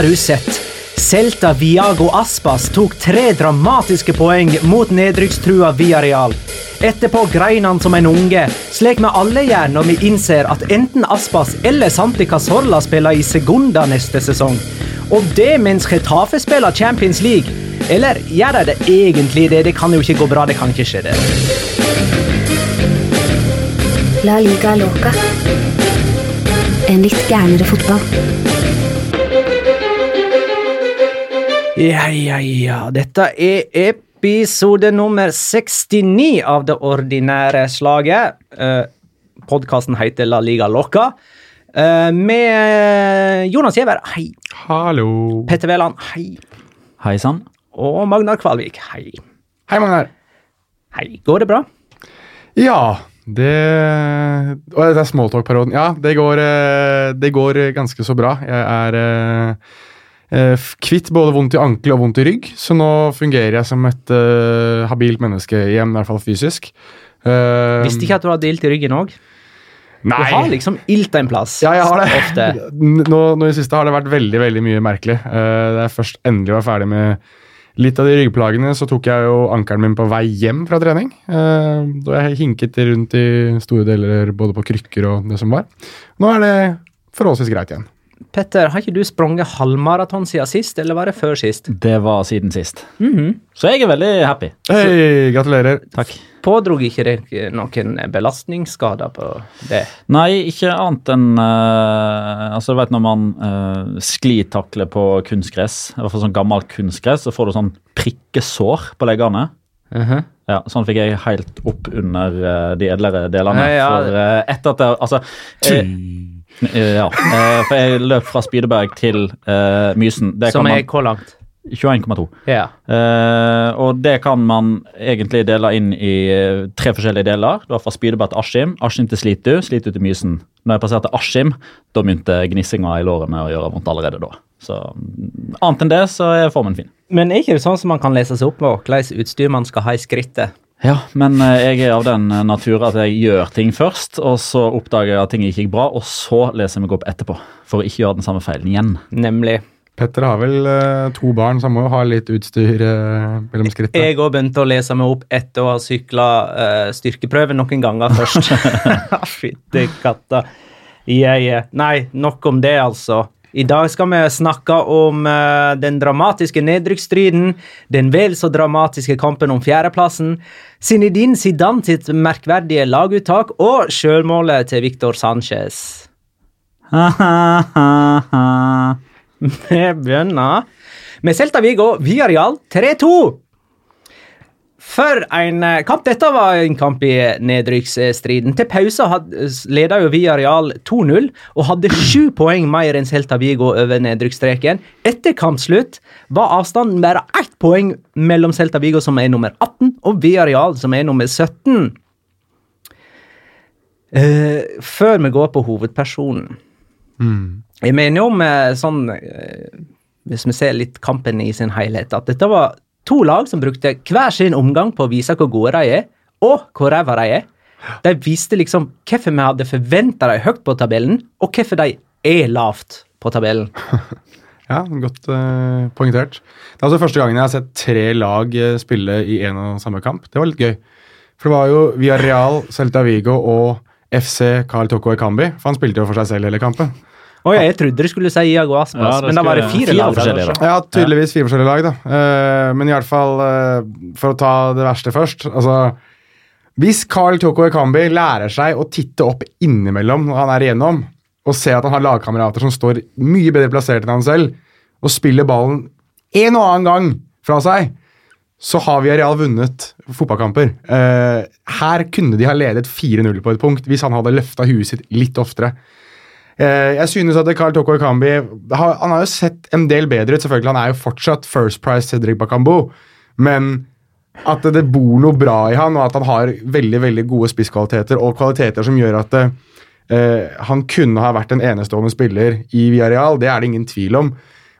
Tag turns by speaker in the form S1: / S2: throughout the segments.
S1: Har du sett? Celta Viago Aspas tok tre dramatiske poeng mot nedrykkstrua Viareal. Etterpå grein han som en unge, slik vi alle gjør når vi innser at enten Aspas eller Santi Casorla spiller i Segunda neste sesong. Og det mens Getafe spiller Champions League. Eller gjør de det egentlig det? Det kan jo ikke gå bra, det kan ikke skje, det.
S2: La liga loca. En litt gærnere fotball.
S1: Ja, ja, ja. Dette er episode nummer 69 av det ordinære slaget. Uh, Podkasten heter La liga loca. Eh, med Jonas Giæver, hei.
S3: Hallo.
S1: Petter Wæland, hei.
S4: Hei sann.
S1: Og Magnar Kvalvik, hei.
S3: Hei, Magnar.
S1: Hei. Går det bra?
S3: Ja, det Og det er smalltalk-perioden. Ja, det går, eh, det går ganske så bra. Jeg er eh, eh, kvitt både vondt i ankel og vondt i rygg, så nå fungerer jeg som et eh, habilt menneske igjen, i hvert fall fysisk. Uh,
S1: Visste ikke at du hadde ilt i ryggen òg. Du har liksom ilt en plass.
S3: Ja, jeg har det.
S1: Ofte.
S3: Nå, nå i siste har det vært veldig veldig mye merkelig. Uh, da jeg først endelig var ferdig med litt av de ryggplagene, så tok jeg jo ankelen min på vei hjem fra trening. Uh, da jeg hinket rundt i store deler både på krykker og det som var. Nå er det forholdsvis greit igjen.
S1: Petter, har ikke du sprunget halvmaraton siden sist, eller var det før sist?
S4: Det var siden sist.
S1: Mhm.
S4: Så jeg er veldig happy.
S3: Hei, gratulerer.
S4: Takk.
S1: Pådrog ikke deg noen belastningsskader på det?
S4: Nei, ikke annet enn uh, Altså, du vet når man uh, sklitakler på kunstgress, i hvert fall sånn gammelt kunstgress, så får du sånn prikkesår på leggene.
S1: Mhm.
S4: Ja, Sånn fikk jeg helt opp under eh, de edlere delene.
S1: Ja, ja.
S4: For uh, etter at jeg Altså eh, eh, Ja. eh, for jeg løp fra Spydeberg til uh, Mysen. Det
S1: Som
S4: kan
S1: er
S4: man
S1: hvor langt?
S4: 21,2.
S1: Ja.
S4: Uh, og det kan man egentlig dele inn i eh, tre forskjellige deler. Du har fra Spydeberg til Askim, Askim til Slitu, Slitu til Mysen. Når jeg passerte Askim, da begynte gnissinga i lårene å gjøre vondt allerede da. Så annet enn det, så er formen fin.
S1: Men er ikke det sånn som man kan lese seg opp med hvilket utstyr man skal ha i skrittet?
S4: Ja, men eh, jeg er av den eh, natur at jeg gjør ting først, og så oppdager jeg at ting ikke gikk bra, og så leser jeg meg opp etterpå. For å ikke gjøre den samme feilen igjen.
S1: Nemlig
S3: Petter har vel eh, to barn, så han må jo ha litt utstyr uh, mellom skrittet.
S1: Jeg òg begynte å lese meg opp etter å ha sykla uh, styrkeprøve noen ganger først. Fytti katta. Yeah, yeah. Nei, nok om det, altså. I dag skal vi snakke om uh, den dramatiske nedrykksstriden, den vel så dramatiske kampen om fjerdeplassen, Zinedine Zidane sitt merkverdige laguttak og sjølmålet til Victor Sanchez. Vi begynner med Celta Vigo Real 3-2. For en eh, kamp! Dette var en kamp i nedrykksstriden. Til pause leda jo Vi Areal 2-0 og hadde sju poeng mer enn Celta Vigo over nedrykksstreken. Etter kampslutt var avstanden bare ett poeng mellom Celta Vigo, som er nummer 18, og Vi Areal som er nummer 17. Uh, før vi går på hovedpersonen Jeg mener jo med sånn uh, Hvis vi ser litt kampen i sin helhet, at dette var to lag som brukte hver sin omgang på å vise hvor gode de er, og hvor ræva de er. De viste liksom hvorfor vi hadde forventa dem høyt på tabellen, og hvorfor de er lavt på tabellen.
S3: Ja, godt uh, poengtert. Det er altså første gangen jeg har sett tre lag eh, spille i en og samme kamp. Det var litt gøy. For det var jo via Real, Celta Vigo og FC Carl Toko Ekambi. For han spilte jo for seg selv hele kampen.
S1: Å ja, jeg trodde du skulle si Iago Aspas,
S4: Ja, det
S1: men da var det fire,
S4: fire
S1: lag.
S4: forskjellige, lag.
S3: Ja, tydeligvis fire forskjellige lag, da. Uh, men i hvert fall, uh, for å ta det verste først altså, Hvis Carl Toko Ekambi lærer seg å titte opp innimellom når han er igjennom, og ser at han har lagkamerater som står mye bedre plassert enn han selv, og spiller ballen en og annen gang fra seg, så har vi Real vunnet fotballkamper. Uh, her kunne de ha ledet 4-0 på et punkt hvis han hadde løfta huet sitt litt oftere. Eh, jeg synes at Carl Toko Ekambi Han har jo sett en del bedre ut. selvfølgelig, Han er jo fortsatt First Price Cedric Bakambo. Men at det bor noe bra i han, og at han har veldig veldig gode spisskvaliteter og kvaliteter som gjør at eh, han kunne ha vært en enestående spiller i Villarreal, det er det ingen tvil om.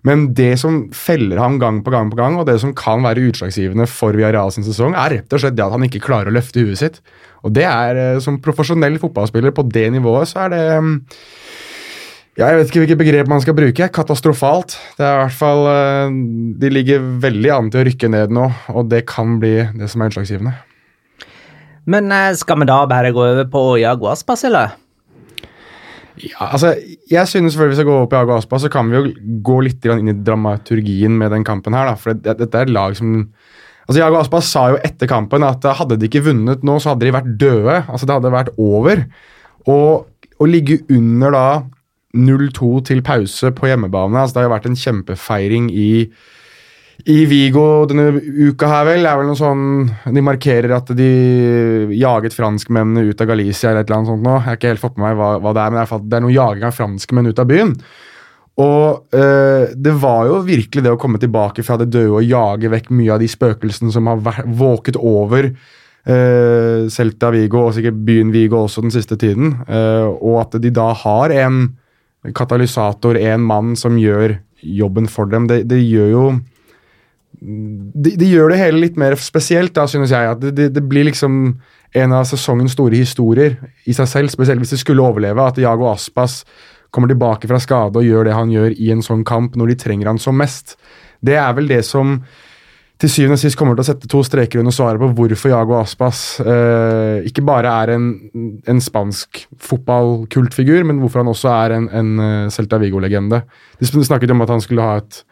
S3: Men det som feller ham gang på gang på gang, og det som kan være utslagsgivende for Villarreal sin sesong, er rett og slett det at han ikke klarer å løfte huet sitt. Og det er, eh, som profesjonell fotballspiller på det nivået, så er det ja, Jeg vet ikke hvilket begrep man skal bruke. Katastrofalt. Det er i hvert fall eh, De ligger veldig an til å rykke ned nå, og det kan bli det som er utslagsgivende.
S1: Men eh, skal vi da bare gå over på Jago Aspas, eller?
S3: Ja, altså, jeg synes før vi skal gå over på Jago Aspa, så kan vi jo gå litt inn i dramaturgien med den kampen her. da, for Dette er et lag som altså Jago Aspa sa jo etter kampen at hadde de ikke vunnet nå, så hadde de vært døde. altså Det hadde vært over. Og å ligge under da 0-2 til pause på hjemmebane altså Det har jo vært en kjempefeiring i i Vigo denne uka her, vel, Det er vel noe sånn De markerer at de jaget franskmennene ut av Galicia eller et eller annet sånt nå. Jeg har ikke helt fått med meg hva, hva det er, men det er, er noe jaging av franskmenn ut av byen. Og øh, det var jo virkelig det å komme tilbake fra det døde og jage vekk mye av de spøkelsene som har våket over øh, Celta Vigo, og sikkert byen Vigo også den siste tiden. Øh, og at de da har en katalysator, en mann som gjør jobben for dem. Det, det gjør jo det, de, gjør det hele litt mer spesielt, da, synes jeg. At det, det, blir liksom en av sesongens store historier i seg selv, spesielt hvis de skulle overleve. At Jago Aspas kommer tilbake fra skade og gjør det han gjør i en sånn kamp når de trenger han som mest. Det er vel det som til syvende og sist kommer til å sette to streker under svaret på hvorfor Jago Aspas eh, ikke bare er en, en spansk fotballkultfigur, men hvorfor han også er en, en eh, Celta Vigo-legende. De snakket om at han skulle ha et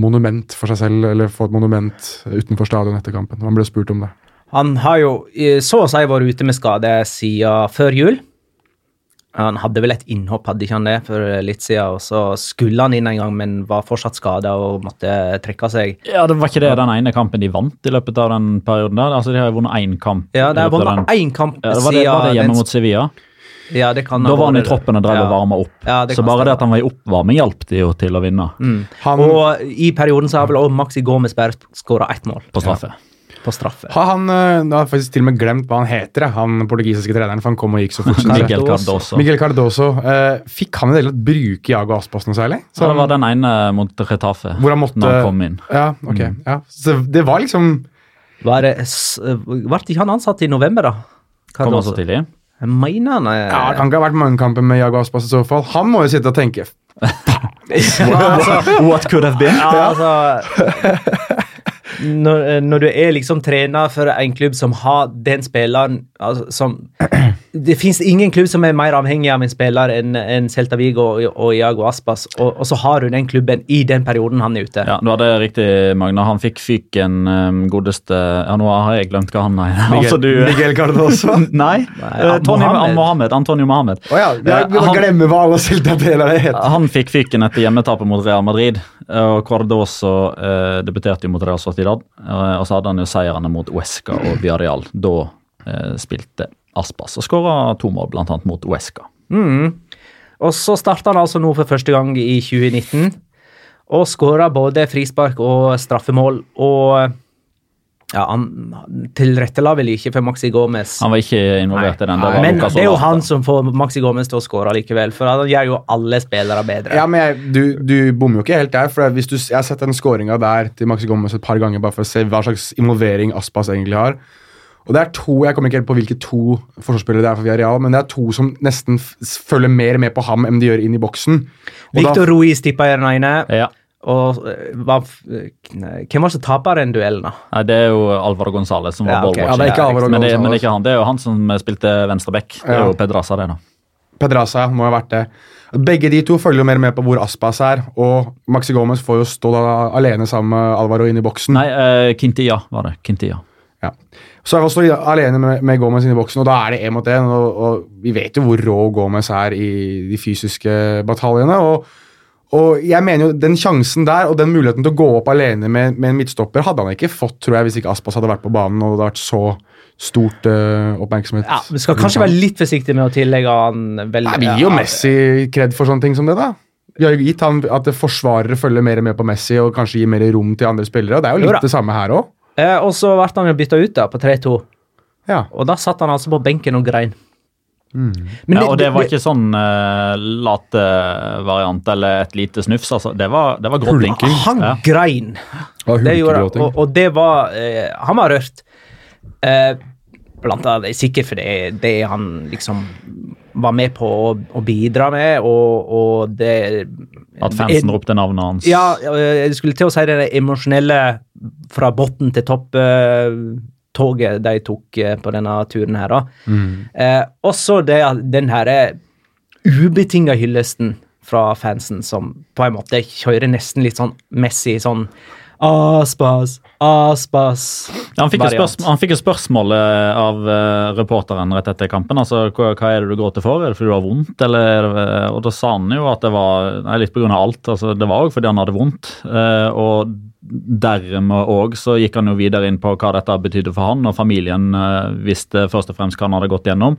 S3: monument for seg selv, eller få et monument utenfor stadion etter kampen. Han ble spurt om det.
S1: Han har jo så å si vært ute med skade siden før jul. Han hadde vel et innhopp, hadde ikke han det, for litt siden, og så skulle han inn en gang, men var fortsatt skada og måtte trekke seg.
S4: Ja, det Var ikke det den ene kampen de vant i løpet av den perioden? der? Altså, De har jo vunnet én kamp.
S1: Ja, de har vunnet én kamp
S4: ja, var, det, var det hjemme mot Sevilla?
S1: Ja, det kan
S4: da var han i troppen og drev ja. og varma opp. Ja, så bare det at han var i oppvarming, hjalp det jo til å vinne. Mm.
S1: Han, og i perioden så har vel også Maxi Gomez bare skåra ett mål.
S4: På straffe.
S1: Ja. På straffe.
S3: Har han eh, da har faktisk til og med glemt hva han heter, han portugisiske treneren, for han kom og gikk så fort.
S4: Miguel Cardoso.
S3: Miguel Cardoso. Uh, fikk han i det hele tatt bruke Jago Aspas noe særlig?
S4: Så, ja, det var den ene mot Retafe,
S3: hvor han måtte,
S4: når han kom inn.
S3: Ja, ok. Mm. Ja. Så det var liksom
S1: Var det, Ble ikke han ansatt i november, da?
S4: Cardoso. Kom han så tidlig?
S1: Jeg mener han er
S3: Ja, Det kan ikke ha vært mange kamper med Jago Aspas i så fall. Han må jo sitte og tenke
S4: What, What could have been?
S1: Ja, altså når, når, du er liksom trener for en klubb som har den spilleren altså, som Det fins ingen klubb som er mer avhengig av en spiller enn en Celta Vigo og, og Iago Aspas, og, og, så har du den klubben i den perioden han er ute.
S4: Ja, du hadde riktig, Magna. Han fikk fyken um, godeste Ja, nå har jeg glemt hva han er.
S3: Altså, du, Miguel Cardoso?
S4: Nei, Nei uh, Tony Mohammed. Mohammed. Antonio Mohammed.
S3: Oh, ja. Jeg, jeg, jeg glemmer hva alle Celta-deler het.
S4: Han fikk fyken etter hjemmetapet mot Real Madrid, og Cardoso uh, debuterte jo mot Real Sociedad. Uh, og så hadde han jo seierne mot Uesca og Villarreal. Da eh, spilte Aspas og skåra to mål, bl.a. mot Uesca.
S1: Mm. Og så starta han altså nå for første gang i 2019, og skåra både frispark og straffemål. og ja, Han tilrettela vel ikke for Maxi Gomez.
S4: Han var ikke involvert i den.
S1: Det men det er jo han som får Maxi Gomez til å skåre likevel, for han gjør jo alle spillere bedre.
S3: Ja, men jeg, Du, du bommer jo ikke helt der. for hvis du, Jeg har sett den skåringa der til Maxi Gomez et par ganger bare for å se hva slags involvering Aspas egentlig har. Og det er to, Jeg kommer ikke helt på hvilke to forsvarsspillere det er for Villarreal, men det er to som nesten følger mer med på ham enn de gjør inn i boksen.
S1: Og Victor da, Ruiz tippa jeg den ene.
S4: Ja.
S1: Og eh, hva, Hvem var det som tapte den duellen, da?
S4: Nei, Det er jo Alvaro Gonzales som var
S3: ja, okay. ja, det er ikke Alvaro
S4: men, det, men det er ikke han. Det er jo han som spilte venstreback. Det er ja. jo Pedraza, det, da.
S3: Pedraza må ha vært det. Begge de to følger jo mer med på hvor Aspas er, og Maxi Gomez får jo stå da alene sammen med Alvaro inn i boksen.
S4: Nei, uh, Quintilla var det. Quintilla.
S3: Ja. Så han også alene med, med Gomez i boksen, og da er det én mot én. Og, og, vi vet jo hvor rå Gomez er i de fysiske bataljene. og og jeg mener jo, Den sjansen der og den muligheten til å gå opp alene med, med en midtstopper hadde han ikke fått tror jeg, hvis ikke Aspas hadde vært på banen og det hadde vært så stort uh, oppmerksomhet.
S1: Ja, Vi skal kanskje være litt forsiktige med å tillegge han veldig
S3: Nei, Vi gir jo Messi kred for sånne ting som det, da. Vi har jo gitt han at forsvarere følger mer med på Messi og kanskje gir mer rom til andre spillere. og Det er jo litt jo det samme her òg.
S1: Eh, og så ble han jo bytta ut da, på 3-2.
S3: Ja.
S1: Og da satt han altså på benken og grein. Men
S4: ja, og det var ikke sånn uh, latevariant eller et lite snufs. altså. Det var, det var gråtning.
S1: Han
S4: Ja.
S1: grein.
S3: Ja,
S1: Det gjorde han, og, og det var uh, Han var rørt. Uh, blant annet sikkert fordi det han liksom var med på å, å bidra med, og, og det
S4: At fansen ropte navnet hans.
S1: Ja, eh, jeg skulle til å si det emosjonelle fra bunnen til topp. eh, toget de tok eh, på denne turen her, da. Eh, også det, den herre ubetinga hyllesten fra fansen, som på en måte kjører nesten litt sånn Messi sånn Aspas, Aspas
S4: Ja, han, fikk han fikk jo spørsmålet av uh, reporteren rett etter kampen. altså, hva, hva er det du gråter for? Er det fordi du har vondt? eller er Og da sa han jo at det var nei, litt pga. alt. altså Det var òg fordi han hadde vondt. Uh, og dermed òg så gikk han jo videre inn på hva dette betydde for han og familien, eh, visste først og fremst hva han hadde gått gjennom.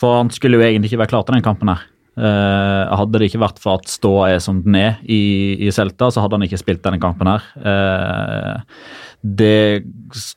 S4: For han skulle jo egentlig ikke være klar til den kampen her. Eh, hadde det ikke vært for at ståa er som den er i, i Celta, så hadde han ikke spilt denne kampen her. Eh, det,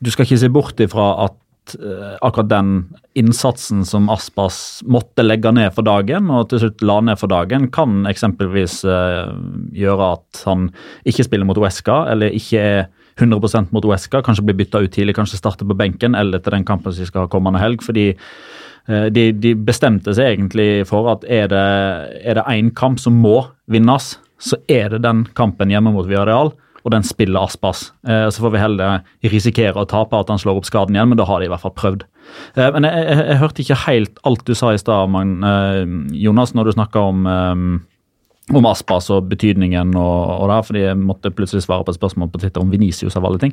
S4: du skal ikke se bort ifra at eh, akkurat den innsatsen som Aspas måtte legge ned for dagen, og til slutt la ned for dagen, kan eksempelvis eh, gjøre at han ikke spiller mot Uesca, eller ikke er 100% mot Uesca, kanskje blir bytta ut tidlig, kanskje starter på benken, eller til den kampen som skal ha kommende helg. fordi eh, de, de bestemte seg egentlig for at er det én kamp som må vinnes, så er det den kampen hjemme mot Villarreal, og den spiller Aspas. Eh, så får vi heller risikere å tape at han slår opp skaden igjen, men da har de i hvert fall prøvd. Eh, men jeg, jeg, jeg hørte ikke helt alt du sa i stad, eh, Jonas, når du snakka om eh, om Aspas og betydningen og, og det, fordi jeg måtte plutselig svare på et spørsmål på Twitter om Venicius av alle ting.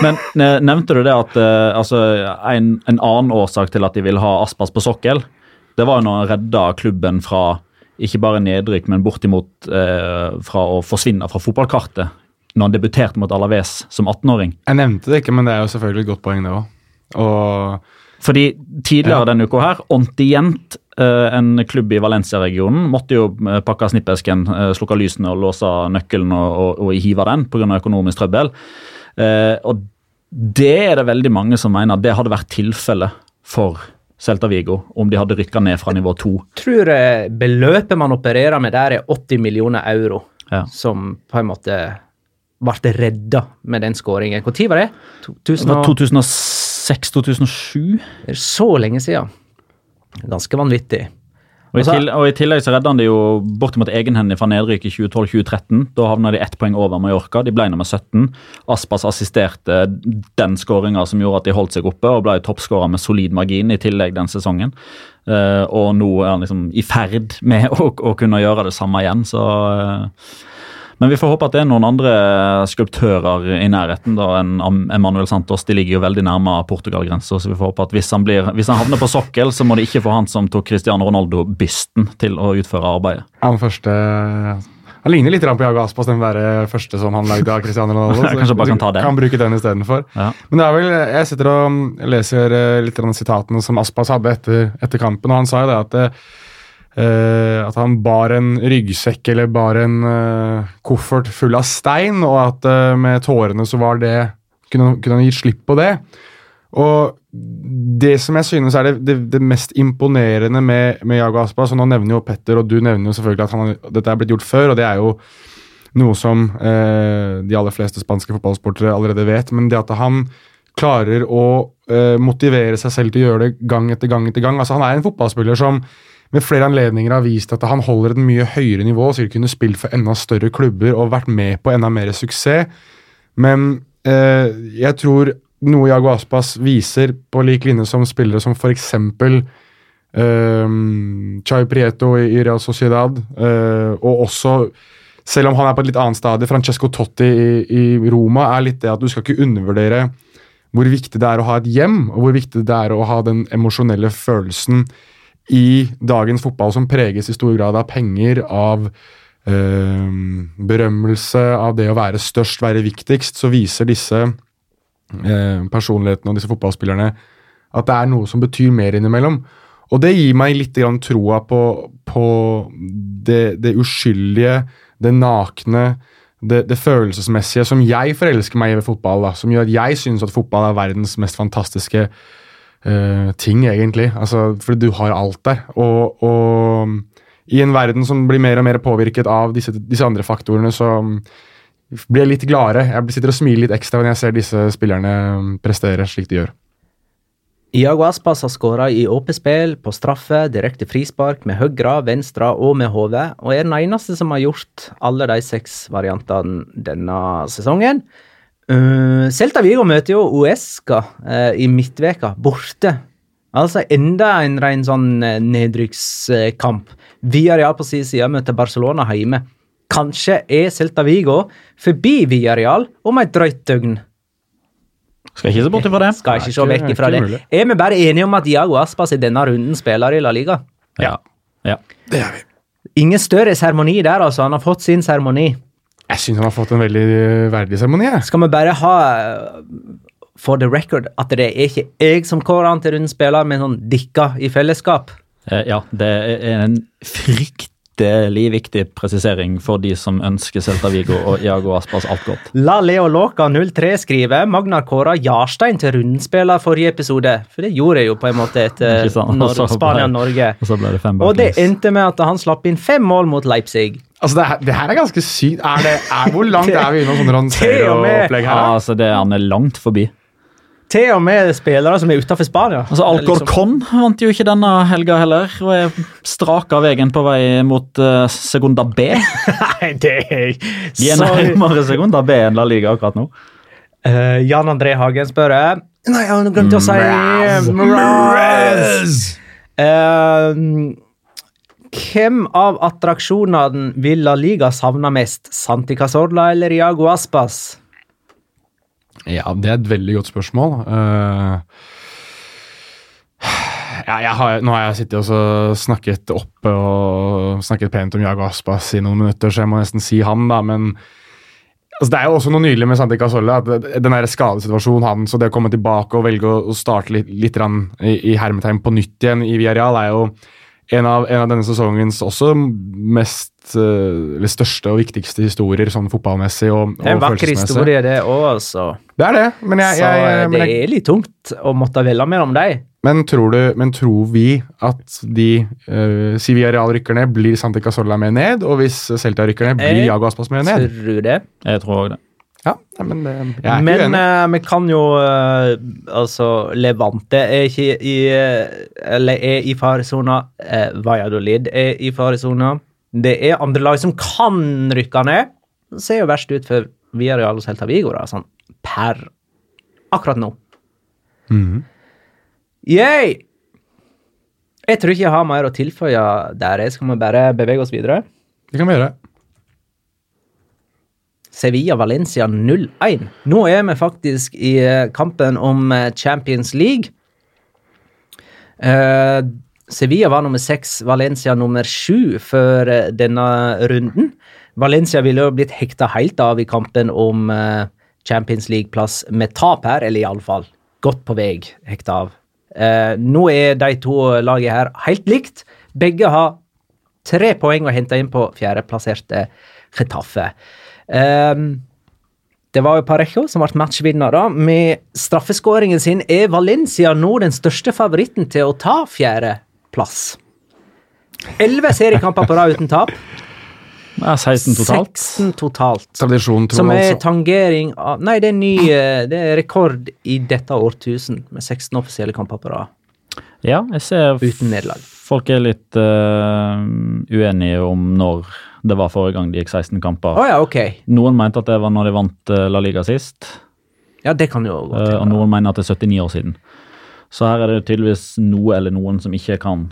S4: Men eh, nevnte du det at eh, altså, en, en annen årsak til at de vil ha Aspas på sokkel, det var jo når han redda klubben fra ikke bare nedrykk, men bortimot eh, fra å forsvinne fra fotballkartet når han debuterte mot Alaves som 18-åring.
S3: Jeg nevnte det ikke, men det er jo selvfølgelig et godt poeng, det òg. Og
S4: Fordi tidligere
S3: Ja.
S4: denne uka her, Ontient, eh, en klubb i Valencia-regionen, måtte jo eh, pakke snippesken, eh, slukke lysene og låse nøkkelen og, og, og hive den pga. økonomisk trøbbel. Eh, og det er det veldig mange som mener det hadde vært tilfellet for Celta Vigo om de hadde rykka ned fra nivå to.
S1: tror eh, beløpet man opererer med der, er 80 millioner euro,
S4: Ja.
S1: som på en måte ble redda med den skåringen. Når var det?
S4: Det var 2006-2007.
S1: Er Så lenge siden. Ganske vanvittig.
S4: Og, i tillegg, og I tillegg så redda han det jo bortimot egenhendig fra nedrykk i 2012-2013. Da havna de ett poeng over Mallorca. De ble nummer 17. Aspas assisterte den skåringa som gjorde at de holdt seg oppe, og ble toppskårer med solid margin i tillegg den sesongen. Eh, og nå er han liksom i ferd med å, å kunne gjøre det samme igjen, så eh, Men vi får håpe at det er noen andre skulptører i nærheten da enn Emmanuel Santos. De ligger jo veldig nærme Portugal-grensa, så vi får håpe at hvis han, blir, hvis han havner på sokkel, så må de ikke få han som tok Cristiano Ronaldo-bysten til å utføre arbeidet.
S3: han første Han ligner litt på Jago Aspas, den der eh, første som han lagde av Cristiano Ronaldo.
S4: Så kanskje bare kan ta den.
S3: Kan bruke den istedenfor.
S4: Ja.
S3: Men det er vel, jeg sitter og mm, leser eh, litt av sitatene som Aspas hadde etter, etter kampen, og han sa jo det at eh, at han bar en ryggsekk eller bar en uh, koffert full av stein, og at uh, med tårene så var det kunne, kunne han gitt slipp på det. Og det som jeg synes er det, det, det mest imponerende med, med Jago Aspas, og nå nevner jo Petter, og du nevner jo selvfølgelig at han, dette er blitt gjort før, og det er jo noe som de aller fleste spanske fotballsportere allerede vet, men det at han klarer å motivere seg selv til å gjøre det gang etter gang etter gang. Altså Han er en fotballspiller som med flere anledninger har vist at han holder et mye høyere nivå, og sikkert kunne spilt for enda større klubber og vært med på enda mer suksess. Men eh, jeg tror noe Jago Aspas viser på lik linje som spillere som f.eks. Eh, Chai Prieto i, i Real Sociedad, eh, og også selv om han er på et litt annet stadie, Francesco Totti i, i Roma, er litt det at du skal ikke undervurdere hvor viktig det er å ha et hjem, og hvor viktig det er å ha den emosjonelle følelsen i dagens fotball som preges i stor grad av penger, av eh, berømmelse, av det å være størst, være viktigst, så viser disse eh, personlighetene og disse fotballspillerne at det er noe som betyr mer innimellom. Og det gir meg litt grann troa på, på det, det uskyldige, det nakne, det, det følelsesmessige som jeg forelsker meg i ved fotball. Da, som gjør at jeg syns at fotball er verdens mest fantastiske eh, ting, egentlig. Altså, for du har alt der. Og, og i en verden som blir mer og mer påvirket av disse, disse andre faktorene, så blir jeg litt gladere. Jeg sitter og smiler litt ekstra når jeg ser disse spillerne prestere slik de gjør.
S1: Iago Aspas har skåra i åpent spill, på straffe, direkte frispark, med høyre, venstre og med hodet, og er den eneste som har gjort alle de seks variantene denne sesongen. Uh, Celta Vigo møter jo Uesca uh, i midtveka, borte. Altså enda en ren sånn uh, nedrykkskamp. Villarreal på sin side møter Barcelona hjemme. Kanskje er Celta Vigo forbi Villarreal om et drøyt døgn.
S4: Skal ikke se bort ifra det.
S1: Skal ikke se vekk ifra det. Er vi bare enige om at Diago Aspas i denne runden spiller i La Liga?
S4: Ja. ja.
S3: Det er vi.
S1: Ingen større seremoni der, altså. Han har fått sin seremoni.
S3: Jeg syns han har fått en veldig verdig seremoni.
S1: Skal vi bare ha eh, for the record at det er ikke jeg som kårer han til rundens spiller, men sånn dikka i fellesskap?
S4: Eh, Ja, det er en fryktelig viktig presisering for de som ønsker Celta Vigo og Iago Aspas alt godt.
S1: La Leo Låka 03 skrive Magnar kåra Jarstein til rundspiller forrige episode. For det gjorde jeg jo på en måte etter Spania-Norge.
S4: Og så ble det fem
S1: Og det endte med at han slapp inn fem mål mot Leipzig.
S3: Altså, det, her, det her er ganske sykt. Er det, er, hvor langt er vi unna
S1: og med-
S3: her?
S4: Ja, altså det, han er langt forbi.
S1: Til og med spillere som er utenfor Spania.
S4: Altså
S1: Liksom-
S4: Alcorcon vant jo ikke denne helga heller, og er straka veien på vei mot uh, Segunda B.
S1: Nei, det er
S4: De er nærmere Segunda B enn La Liga akkurat nå.
S1: Uh, Jan André Hagen spør eh, Nei, jeg har glemt å si Mraz. Eh, hvem av attraksjonene vil La Liga savne mest? Santi Casorla eller Iago Aspas?
S3: Ja, det er et veldig godt spørsmål. Uh, ja, har, nå har jeg sittet og snakket opp og snakket pent om Iago Aspas i noen minutter, så jeg må nesten si han, da. Men altså, det er jo også noe nydelig med Santi Casolla. Den der skadesituasjonen hans og det å komme tilbake og velge å, starte litt, litt i, i hermetegn på nytt igjen i Villarreal, er jo en av, en av denne sesongens også mest eh, eller største og viktigste historier sånn fotballmessig og,
S1: Det er en vakker
S3: følelsesmessig.
S1: historie, det òg, altså.
S3: Det er det, men jeg,
S1: Så
S3: jeg,
S1: eh,
S3: men
S1: det
S3: jeg
S1: er litt tungt å måtte velge mellom dem.
S3: Men tror, du, men tror vi at de uh, Si Villarreal rykker ned, blir Santi Casolla med ned? Og hvis Celta rykker ned, blir Jago Aspas med ned?
S1: Tror det.
S4: Jeg tror òg det.
S3: Ja, men det, jeg er ikke
S1: Men eh, vi kan jo eh, Altså, Levante er ikke i eh, Eller er i faresona. Uh, Valladolid er i faresona. Det er andre lag som kan rykke ned. Det ser jo verst ut for Villarreal og Celta Vigo, da, sånn per akkurat nå.
S3: Mm.
S1: Yay! Jeg tror ikke jeg har mer å tilføye der. Skal vi bare bevege oss videre.
S3: Det kan vi gjøre.
S1: Sevilla-Valencia 0-1. Nå er vi faktisk i eh, kampen om eh, Champions League. Eh, Sevilla var nummer seks, Valencia nummer sju før denne runden. Valencia ville jo blitt hekta helt av i kampen om Champions League-plass med tap her, eller iallfall godt på vei hekta av. Eh, nå er de to lagene her helt likt. Begge har tre poeng å hente inn på fjerdeplasserte Getafe. Ehm, det var jo Parejo som ble matchvinner da, Med straffeskåringen sin er Valencia nå den største favoritten til å ta fjerdeplass. Elleve seriekamper på rad uten tap.
S4: Ja, 16 totalt.
S1: 16 totalt.
S3: Tradisjon, tro,
S1: Som er
S3: altså.
S1: tangering av Nei, det er ny eh, Det er rekord i dette årtusen, med 16 offisielle kamper på rad
S4: Ja, jeg ser
S1: uten nederlag.
S4: Folk er litt uh, uenige om når det var forrige gang de gikk 16 kamper.
S1: Oh, ja, ok.
S4: Noen mente at det var når de vant eh, La Liga sist,
S1: Ja, det kan jo gå
S4: til.
S1: til.
S4: og noen mener at det er 79 år siden. Så her er det tydeligvis noe eller noen som ikke kan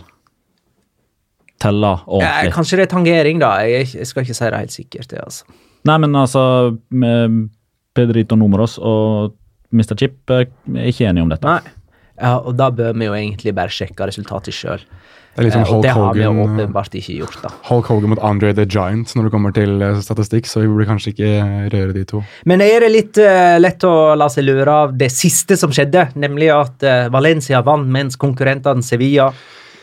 S4: telle ordentlig.
S1: Ja, kanskje det er tangering, da. Jeg, jeg skal ikke si det helt sikkert. det altså.
S4: Nei, men altså med Pedrito Numeros og Mr. Chip eh, er ikke enige om dette.
S1: Nei. Ja, og da bør vi jo egentlig bare sjekke resultatet sjøl.
S3: Det er litt som
S1: og det har vi jo åpenbart ikke gjort, da.
S3: Hulk Hogan mot Andre the Giant når det kommer til eh, statistikk, så vi burde kanskje ikke røre de to.
S1: Men er det litt uh, lett å la seg lure av det siste som skjedde, nemlig at uh, Valencia vant mens konkurrentene Sevilla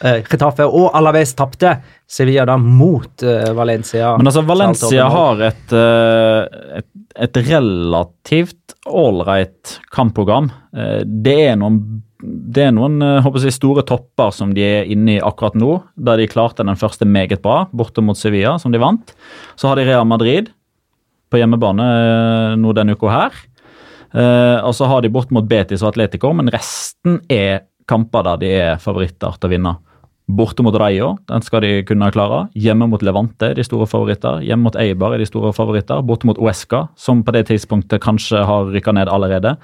S1: eh, Getafe og Alaves tapte. Sevilla da mot eh, Valencia.
S4: Men altså, Valencia har et, eh, et, et relativt ålreit kampprogram. Eh, Det er noen, det er noen eh, jeg, store topper som de er inne i akkurat nå, der de klarte den første meget bra, borte mot Sevilla, som de vant. Så har de Real Madrid på hjemmebane eh, nå denne uka her. Eh, og så har de bort mot Betis og Atletico, men resten er kamper der de er favoritter til å vinne. Borte mot Rayo, den skal de kunne klare. Hjemme mot Levante, de store favoritter. Hjemme mot Eibar de store favoritter. Borte mot Uesca, som på det tidspunktet kanskje har rykka ned allerede.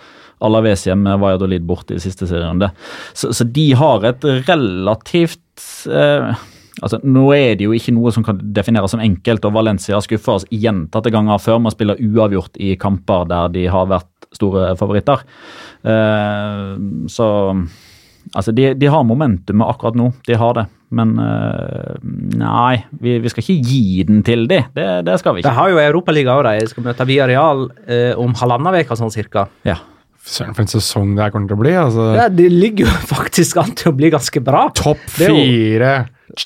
S4: Alaves hjemme, Valladolid borte i siste serierunde. Så, så de har et relativt eh, Altså, Nå er det jo ikke noe som kan defineres som enkelt, og Valencia skuffer oss gjentatte ganger før man spiller uavgjort i kamper der de har vært store favoritter. Eh, så Altså, de, de har momentumet akkurat nå, de har det. Men eh, nei, vi, vi skal ikke gi den til de. Det, det skal vi
S1: De
S4: ikke.
S1: har jo Europaliga òg, de skal møte Via Real eh, om halvannen uke, sånn cirka.
S4: Ja.
S3: Søren, for en sesong det her kommer til å bli. altså.
S1: Ja, Det ligger jo faktisk an til å bli ganske bra.
S3: Topp fire.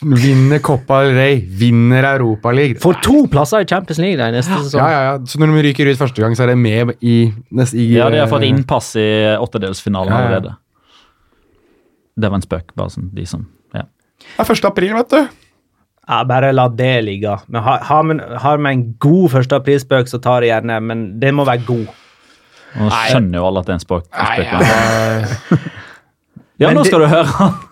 S3: Vinner Copa del Rey, vinner Europaligaen.
S1: Får to plasser i Champions League der, neste sesong.
S3: Ja, ja, ja. Så når de ryker ut første gang, så er det med i, nest, i
S4: ja, de har fått innpass i åttedelsfinalen
S3: Ja, ja.
S4: allerede. Det var en spøk, bare sånn de som ja.
S3: Det er 1. april, vet du.
S1: Ja, bare la det ligge. Men har, har, man, har man en god første aprilspøk, så tar jeg gjerne, men det må være god.
S4: Nå skjønner jo alle at det er en spøk. spøk Nei,
S3: ja.
S4: ja,
S1: nå
S4: nå
S1: det-
S4: skal du høre!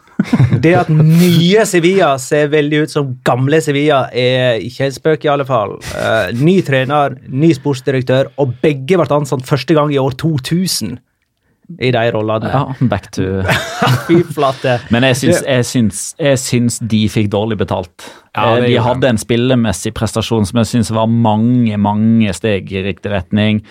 S1: Det at nye Sevilla ser veldig ut som gamle Sevilla, er ikke en spøk, i alle fall. Uh, ny trener, ny sportsdirektør, og begge ble ansatt første gang i år 2000 i de rollene.
S4: Ja, back to
S1: Fy flate.
S4: Men jeg syns, jeg, syns, jeg syns de fikk dårlig betalt.
S3: Ja,
S4: Eh, de hadde en spillemessig prestasjon som jeg syns var mange, mange steg i riktig retning.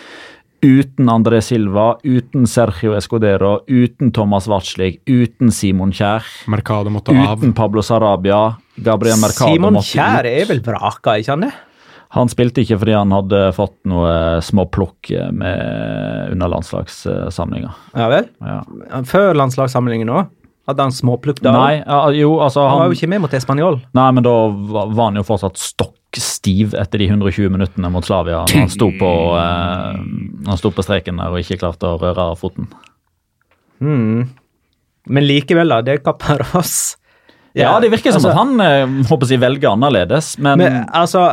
S4: Uten André Silva, uten Sergio Escudero, uten Thomas Watzlig, uten Simon Kjær,
S3: Mercado måtte av.
S4: uten Pablo Sarabia. Gabriel Mercado
S1: Simon
S4: måtte
S1: Kjær
S4: ut.
S1: er vel vraka, ikke han det?
S4: Han spilte ikke fordi han hadde fått noe småplukk med under landslagssamlinga.
S1: Ja vel?
S4: Ja.
S1: Før landslagssamlingen òg? Hadde han småplukk da?
S4: Nei, jo, altså
S1: Han var jo ikke med mot Español.
S4: Nei, men da var han jo fortsatt stokk stiv etter de 120 minuttene mot Slavia. når Han sto på, eh, han sto på streken der og ikke klarte å røre foten.
S1: Mm. Men likevel, da. Det er oss.
S4: Ja, det virker som
S1: altså,
S4: at han eh, håper jeg, velger annerledes, men,
S1: Men altså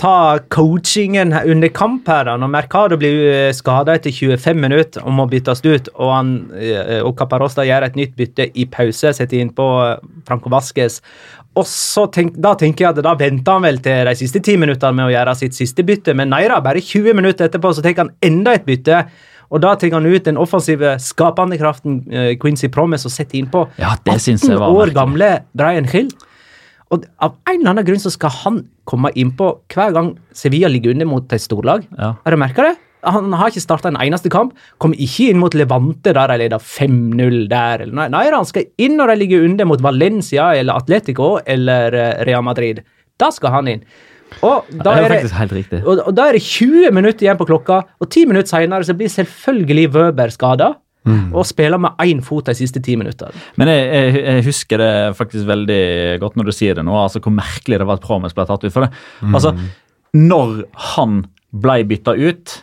S1: Ta coachingen under kamp her, da. Når Mercado blir skada etter 25 minutter og må byttes ut, og, han, eh, og Caparosta gjør et nytt bytte i pause, setter inn på eh, Franco Vasques og så tenk, Da tenker jeg at da venter han vel til de siste ti minuttene med å gjøre sitt siste bytte, men nei da, bare 20 minutter etterpå så tenker han enda et bytte. Og da tar han ut den offensive skapende kraften eh, Quincy Promise og setter innpå
S4: Ja, det synes jeg var
S1: år
S4: merkelig.
S1: gamle Brian Hill. Og av en eller annen grunn så skal han komme innpå hver gang Sevilla ligger under mot et storlag.
S4: Ja.
S1: Har du merka det? Han har ikke starta en eneste kamp. Kom ikke inn mot Levante der de leder 5-0 der. eller Nei, nei, han skal inn når de ligger under mot Valencia eller Atletico eller eh, Real Madrid. Da skal han inn. Og da
S4: det er
S1: er det og, og da er det 20 minutter igjen på klokka, og 10 minutter senere så blir selvfølgelig Wøber skada. Og spiller med én fot de siste ti minuttene.
S4: Men jeg, jeg, jeg husker det faktisk veldig godt når du sier det nå, altså hvor merkelig det var at Promes ble tatt ut. For det. Altså, når han ble bytta ut,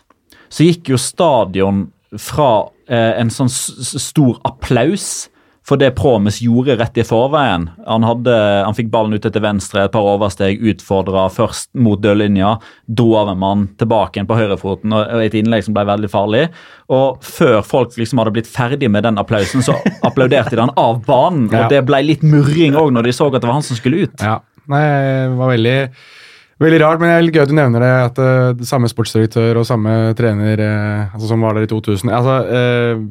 S4: så gikk jo stadion fra eh, en sånn stor applaus for det Promes gjorde rett i forveien. Han, hadde, han fikk ballen ut til venstre, et par oversteg, utfordra først mot dørlinja, dro av en mann tilbake igjen på høyrefoten, og og et innlegg som ble veldig farlig. Og før folk liksom hadde blitt ferdig med den applausen, så applauderte de han av banen. Og det ble litt murring òg når de så at det var han som skulle ut.
S3: Ja. Nei, det var veldig, veldig rart, men det er litt gøy at du nevner det. At uh, samme sportsdirektør og samme trener uh, altså som var der i 2000 altså, uh,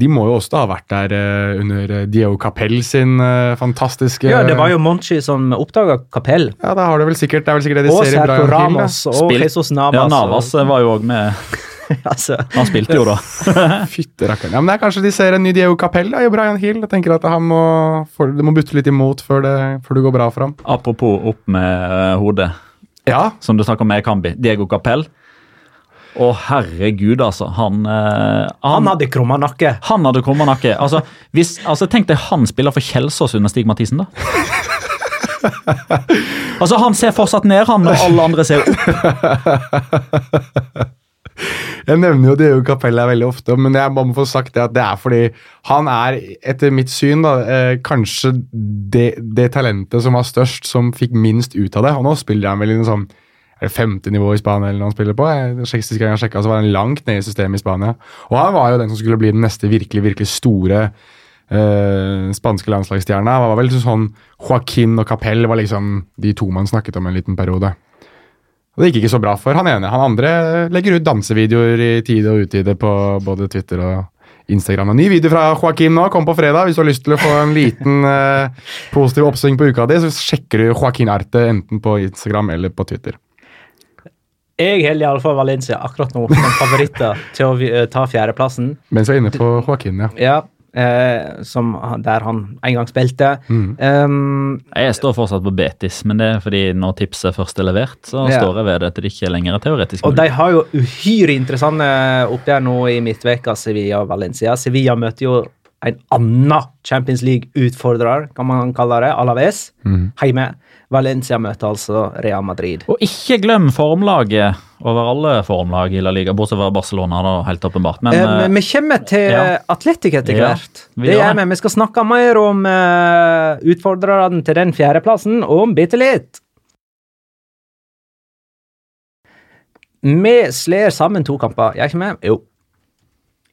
S3: De må jo også da ha vært der under Dio Diego Capell sin fantastiske
S1: Ja, det var jo Monchi som oppdaga Capell.
S3: Ja, da har det vel sikkert, det er vel sikkert det de
S1: Og
S3: ser i
S1: Brian
S3: Brian Hill.
S1: Ramos og Jesus Navas.
S4: Ja, Navas
S1: og-
S4: var jo òg med.
S1: altså,
S4: Han spilte jo, da.
S3: Fytte rakkeren. Ja, men det er kanskje de ser en ny Diego Capell da, i Brian Hill. Jeg tenker at han må, for, Det må butte litt imot før det, før det går bra for ham.
S4: Apropos opp med hodet,
S3: Ja,
S4: som du snakker om med Kambi. Diego Capell. Å, herregud, altså. Han, eh,
S1: Han hadde krumma nakke.
S4: Han hadde krumma nakke. Altså, hvis, altså, tenk deg han spiller for Kjelsås under Stig Mathisen, da. altså, Han ser fortsatt ned, han, når alle andre ser opp.
S3: Jeg nevner jo Diego Capella veldig ofte, men jeg må få sagt det at det er fordi han er, etter mitt syn, da, eh, kanskje det, det talentet som var størst, som fikk minst ut av det. Og nå spiller han vel i en sånn er det femte nivå i Spania eller noe han spiller på? Jeg, siste gang jeg sjekka, så var han langt nede i systemet i Spania. Og han var jo den som skulle bli den neste virkelig, virkelig store eh, spanske landslagsstjerna. Det var vel sånn Joaquin og Capell var liksom de to man snakket om en liten periode. Og Det gikk ikke så bra for han ene. Han andre legger ut dansevideoer i tide og utide på både Twitter og Instagram. En ny video fra Joaquin nå, kom på fredag. Hvis du har lyst til å få en liten eh, positiv oppsving på uka di, så sjekker du Joaquin Arte enten på Instagram eller på Twitter.
S1: Jeg holder iallfall Valencia akkurat nå som favoritter til å eh, ta fjerdeplassen.
S3: Mens vi er inne på Joaquin, ja.
S1: Ja, eh, som, der han en gang spilte.
S3: Mm.
S1: Um,
S4: Jeg står fortsatt på Betis, men det er fordi når tipset først er levert, så
S1: Ja.
S4: står jeg ved det at det ikke lenger er teoretisk
S1: og de har jo uhyre interessante oppgjør nå i midtveka, Sevilla og Valencia. Sevilla møter jo en annen Champions League-utfordrer, kan man kalle det, Alaves,
S3: Mm.
S1: hjemme. Valencia møter altså Real Madrid.
S4: Og ikke glem formlaget over alle formlag i La Liga, bortsett fra Barcelona, da, helt åpenbart. Men
S1: Eh,
S4: eh,
S1: men vi kommer til
S4: ja.
S1: Atletic etter
S4: Ja,
S1: hvert.
S4: vi
S1: det
S4: gjør
S1: vi. Vi skal snakke mer om uh, utfordrerne til den fjerdeplassen om bitte litt. Vi slår sammen to kamper. Jeg er ikke med? Jo.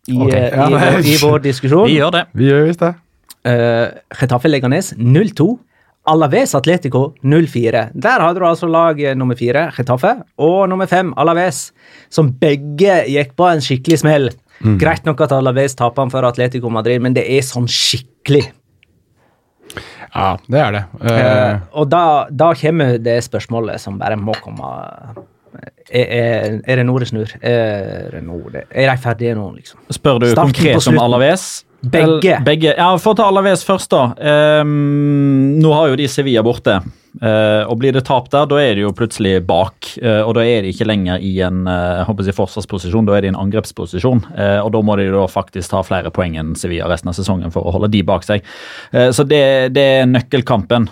S1: I,
S4: okay.
S1: eh,
S3: Ja,
S1: i, vår, I vår diskusjon.
S4: vi gjør det.
S3: Vi gjør visst det.
S1: Uh, Getafe Leganes 0-2. Alaves Atletico 0-4. Der hadde du altså lag eh, nummer fire, Getafe, og nummer fem, Alaves, som begge gikk på en skikkelig smell. Greit nok at Alaves taper for Atletico Madrid, men det er sånn skikkelig.
S3: Ja, det er det. Uh...
S1: Eh, og da, da kommer det spørsmålet som bare må komme. Er, er, er det nå det snur? Er, det nå det, er de ferdige nå, liksom?
S4: Spør du
S1: Starten
S4: konkret om. Alaves?
S1: Begge.
S4: Begge. Ja, For å ta Alaves først, da. Um, nå har jo de Sevilla borte. Uh, og Blir det tap der, da er de jo plutselig bak. Uh, og da er de ikke lenger i en uh, håper jeg, forsvarsposisjon, da er de i en angrepsposisjon. og da må de da faktisk ta flere poeng enn Sevilla resten av sesongen for å holde de bak seg. Så det, det er nøkkelkampen.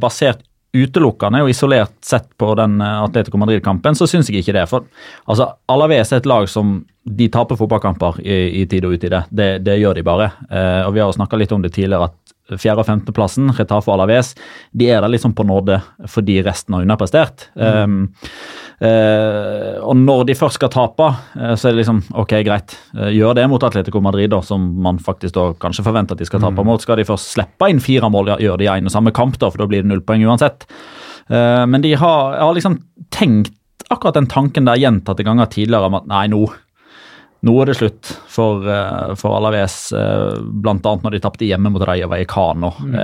S4: Basert utelukkende og isolert sett på den eh, Atletico Madrid-kampen, så syns jeg ikke det. For altså, Alaves er et lag som de taper fotballkamper i, i tid og utide. Det, det gjør de bare. Eh, og Vi har jo snakka litt om det tidligere, at fjerde- og femteplassen, Retafe og Alaves, de er der liksom på nåde fordi resten har underprestert. Um, eh, og når de først skal tape, eh, så er det liksom ok, greit. Eh, gjør det mot Atletico Madrid, da, som man faktisk da kanskje forventer at de skal tape mot. Skal de først slippe inn fire mål, gjør de en og samme kamp, da, for da blir det null poeng uansett. Eh, men de har, har liksom tenkt akkurat den tanken der gjentatte ganger tidligere om at nei, nå nå er det slutt for, eh, for Alaves, uh, bl.a. når de tapte hjemme mot Raja Vallecano. Mm.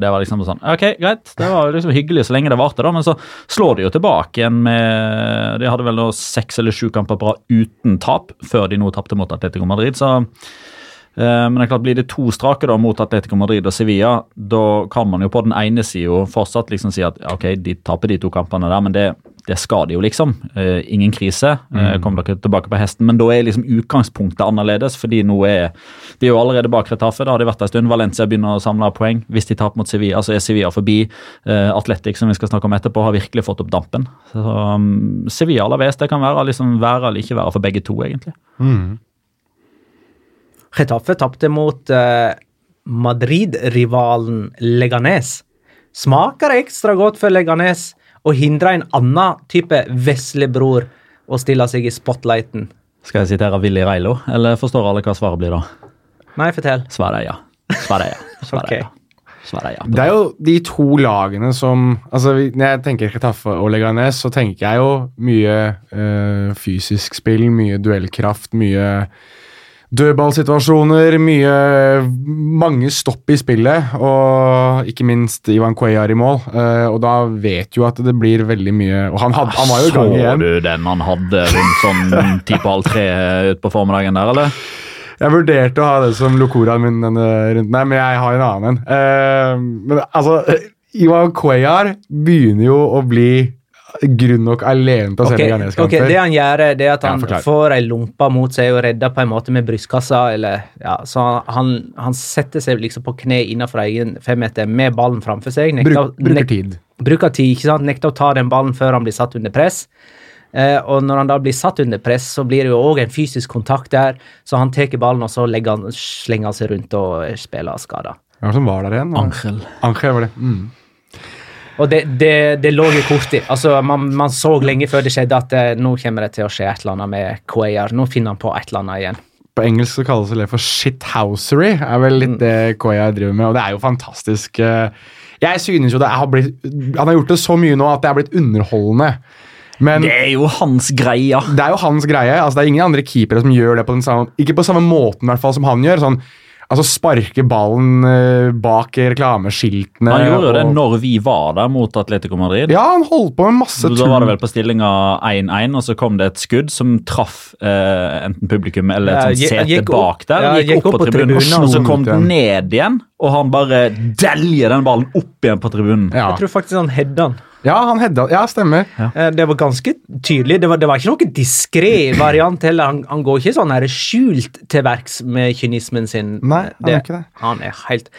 S4: det var liksom sånn Ok, greit, det var liksom hyggelig så lenge det varte, da, men så slår de jo tilbake igjen med De hadde vel nå seks eller sju kamper bra uten tap, før de nå tapte mot Atletico Madrid. så Eh, Men det er klart, blir det to strake da mot Atletico Madrid og Sevilla, da kan man jo på den ene sida fortsatt liksom si at ok, de taper de to kampene der, men det, det skal de jo, liksom. Uh, ingen krise. Uh, kom dere tilbake på hesten. Men da er liksom utgangspunktet annerledes, fordi nå er de er jo allerede bak Retafe. Da har de vært en stund. Valencia begynner å samle poeng. Hvis de taper mot Sevilla, så er Sevilla forbi. Uh, Atletic, som vi skal snakke om etterpå, har virkelig fått opp dampen. Så um, Sevilla Alaves, det kan være, liksom, være eller ikke være for begge to, egentlig.
S1: Getafe tapte mot uh, Madrid-rivalen Leganes. Smaker ekstra godt for Leganes å hindre en annen type veslebror å stille seg i spotlighten?
S4: Skal jeg sitere Willy Reilo, eller forstår alle hva svaret blir da?
S1: Nei, fortell.
S4: Svaret er ja. Svaret er ja. Svaret er ja. Svaret er ja.
S3: Det er jo de to lagene som altså Når jeg tenker Chetaffe og Leganes, så tenker jeg jo mye eh, fysisk spill, mye duellkraft, mye dødballsituasjoner, mye mange stopp i spillet, og ikke minst Ivan Cuellar i mål. Eh, og da vet jo at det blir veldig mye Og han, had, han var jo i gang igjen.
S4: Så du den han hadde rundt sånn ti på halv tre utpå formiddagen der, eller?
S3: Jeg vurderte å ha det som locoraen min denne runden, her, men jeg har en annen en. Eh, men altså, Ivan Cuellar begynner jo å bli grunn nok alene til å selge
S1: Ok,
S3: Leganes-kamper.
S1: ok, Det han gjør, det er at han
S3: ja,
S1: får ei lompe mot seg og redder på en måte med brystkassa. Eller, ja, så han, han setter seg liksom på kne innenfor egen femmeter med ballen framfor seg. Nekter,
S3: Bruk, bruker
S1: nek-
S3: tid.
S1: bruker tid, ikke sant? Nekter å ta den ballen før han blir satt under press. Eh, og når han da blir satt under press, så blir det jo òg en fysisk kontakt der. Så han tar ballen, og så han, slenger han seg rundt og spiller skada.
S3: Hvem som var der igjen?
S4: Angel.
S3: Angel var det. Mm.
S1: Og det, det, det lå i. Altså, man, man så lenge før det skjedde at eh, nå kommer det til å skje et eller annet med Cuellar. Nå finner han på et eller annet igjen.
S3: På engelsk så kalles det for shithousery, er vel litt det Koya driver med, og det er jo fantastisk. eh, Jeg synes jo det har blitt Han har gjort det så mye nå at det er blitt underholdende. Men
S4: Det er jo hans greie.
S3: det er jo hans greie. altså Det er ingen andre keepere som gjør det på den samme Ikke på samme måten, i hvert fall, som han gjør. sånn Altså Sparke ballen eh, bak reklameskiltene.
S4: Han gjorde jo det når vi var der mot Atletico Madrid.
S3: Ja, han holdt på med masse
S4: Da var det vel på stillinga 1-1, og så kom det et skudd som traff eh, enten publikum eller et
S1: Ja,
S4: sånt sete
S1: gikk opp-
S4: bak der.
S1: ja,
S4: gikk, opp, på tribunen,
S1: tribunen,
S4: og så kom den ned igjen. Og han bare deljer den ballen opp igjen på tribunen.
S3: Ja,
S1: Jeg tror faktisk han hedda han.
S3: Ja han hedda Ja, stemmer.
S1: Ja. Det var ganske tydelig. Det var, det var ikke noen diskré variant heller. Han, han går ikke sånn her skjult til verks med kynismen sin.
S3: Nei, han gjør ikke det.
S1: Han er helt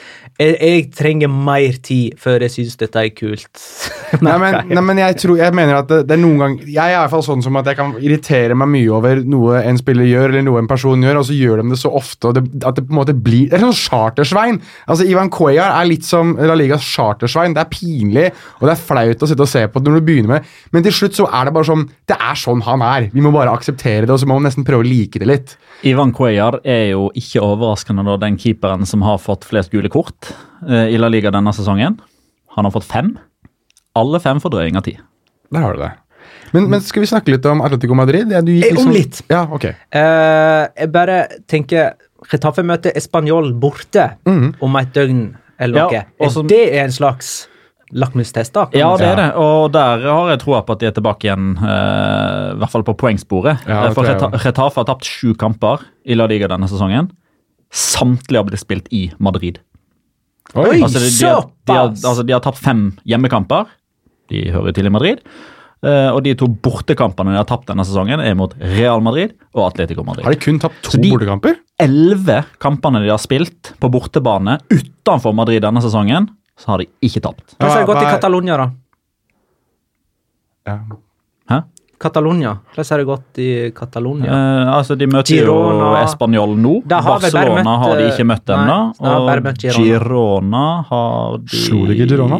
S1: jeg, jeg trenger mer tid før jeg syns dette er kult.
S3: Nei, men, nei, men jeg, tror, jeg mener at det, det er noen gang Jeg er i hvert fall sånn som at jeg kan irritere meg mye over noe en spiller gjør, eller noe en person gjør, og så gjør de det så ofte og det, at det på en måte blir Det er sånn chartersvein. Altså, Ivan Cuellar er litt som La Ligas chartersvein. Det er pinlig, og det er flaut å sitte og se på det når du begynner med Men til slutt så er det bare sånn Det er sånn han er. Vi må bare akseptere det, og så må man nesten prøve å like det litt.
S4: Ivan Cuellar er jo ikke overraskende da den keeperen som har fått flest gule kort eh, i La Liga denne sesongen. Han har fått fem. Alle fem for drøying av ti.
S3: Der har du det. Men, men skal vi snakke litt om Atletico Madrid? Ja, du gikk
S1: Eh, om
S3: liksom-
S1: litt.
S3: Ja, ok.
S1: Uh, jeg bare tenker Retafe møter Español borte
S3: Mhm.
S1: om et døgn eller noe. Ja,
S4: som-
S1: det er en slags lakmustest, da?
S4: Ja, det er det. Og der har jeg troa på at de er tilbake igjen, uh, i hvert fall på poengsporet.
S3: Ja,
S4: Eh, For Retafe har tapt sju kamper i La Liga denne sesongen. Samtlige har blitt spilt i Madrid.
S3: Oi!
S4: Altså, de, de, har, de, har, altså, de har tapt fem hjemmekamper. De hører til i Madrid. Uh, og de to bortekampene de har tapt denne sesongen, er mot Real Madrid og Atletico Madrid.
S3: Har de kun tapt to
S4: Så de-
S3: bortekamper?
S4: elleve kampene de har spilt på bortebane utenfor Madrid denne sesongen, så har de ikke tapt.
S1: Hvordan har det gått i Catalonia, da?
S3: Ja.
S4: Hæ?
S1: Catalonia. Hvordan har det gått i Catalonia?
S4: Eh, altså, De møter
S1: Girona.
S4: jo Español nå.
S1: Har
S4: Barcelona
S1: møtt,
S4: har de
S1: eh,
S4: ikke møtt
S1: nei,
S4: ennå. Og
S1: møtt Girona.
S4: Girona har de
S3: Slo de ikke Girona?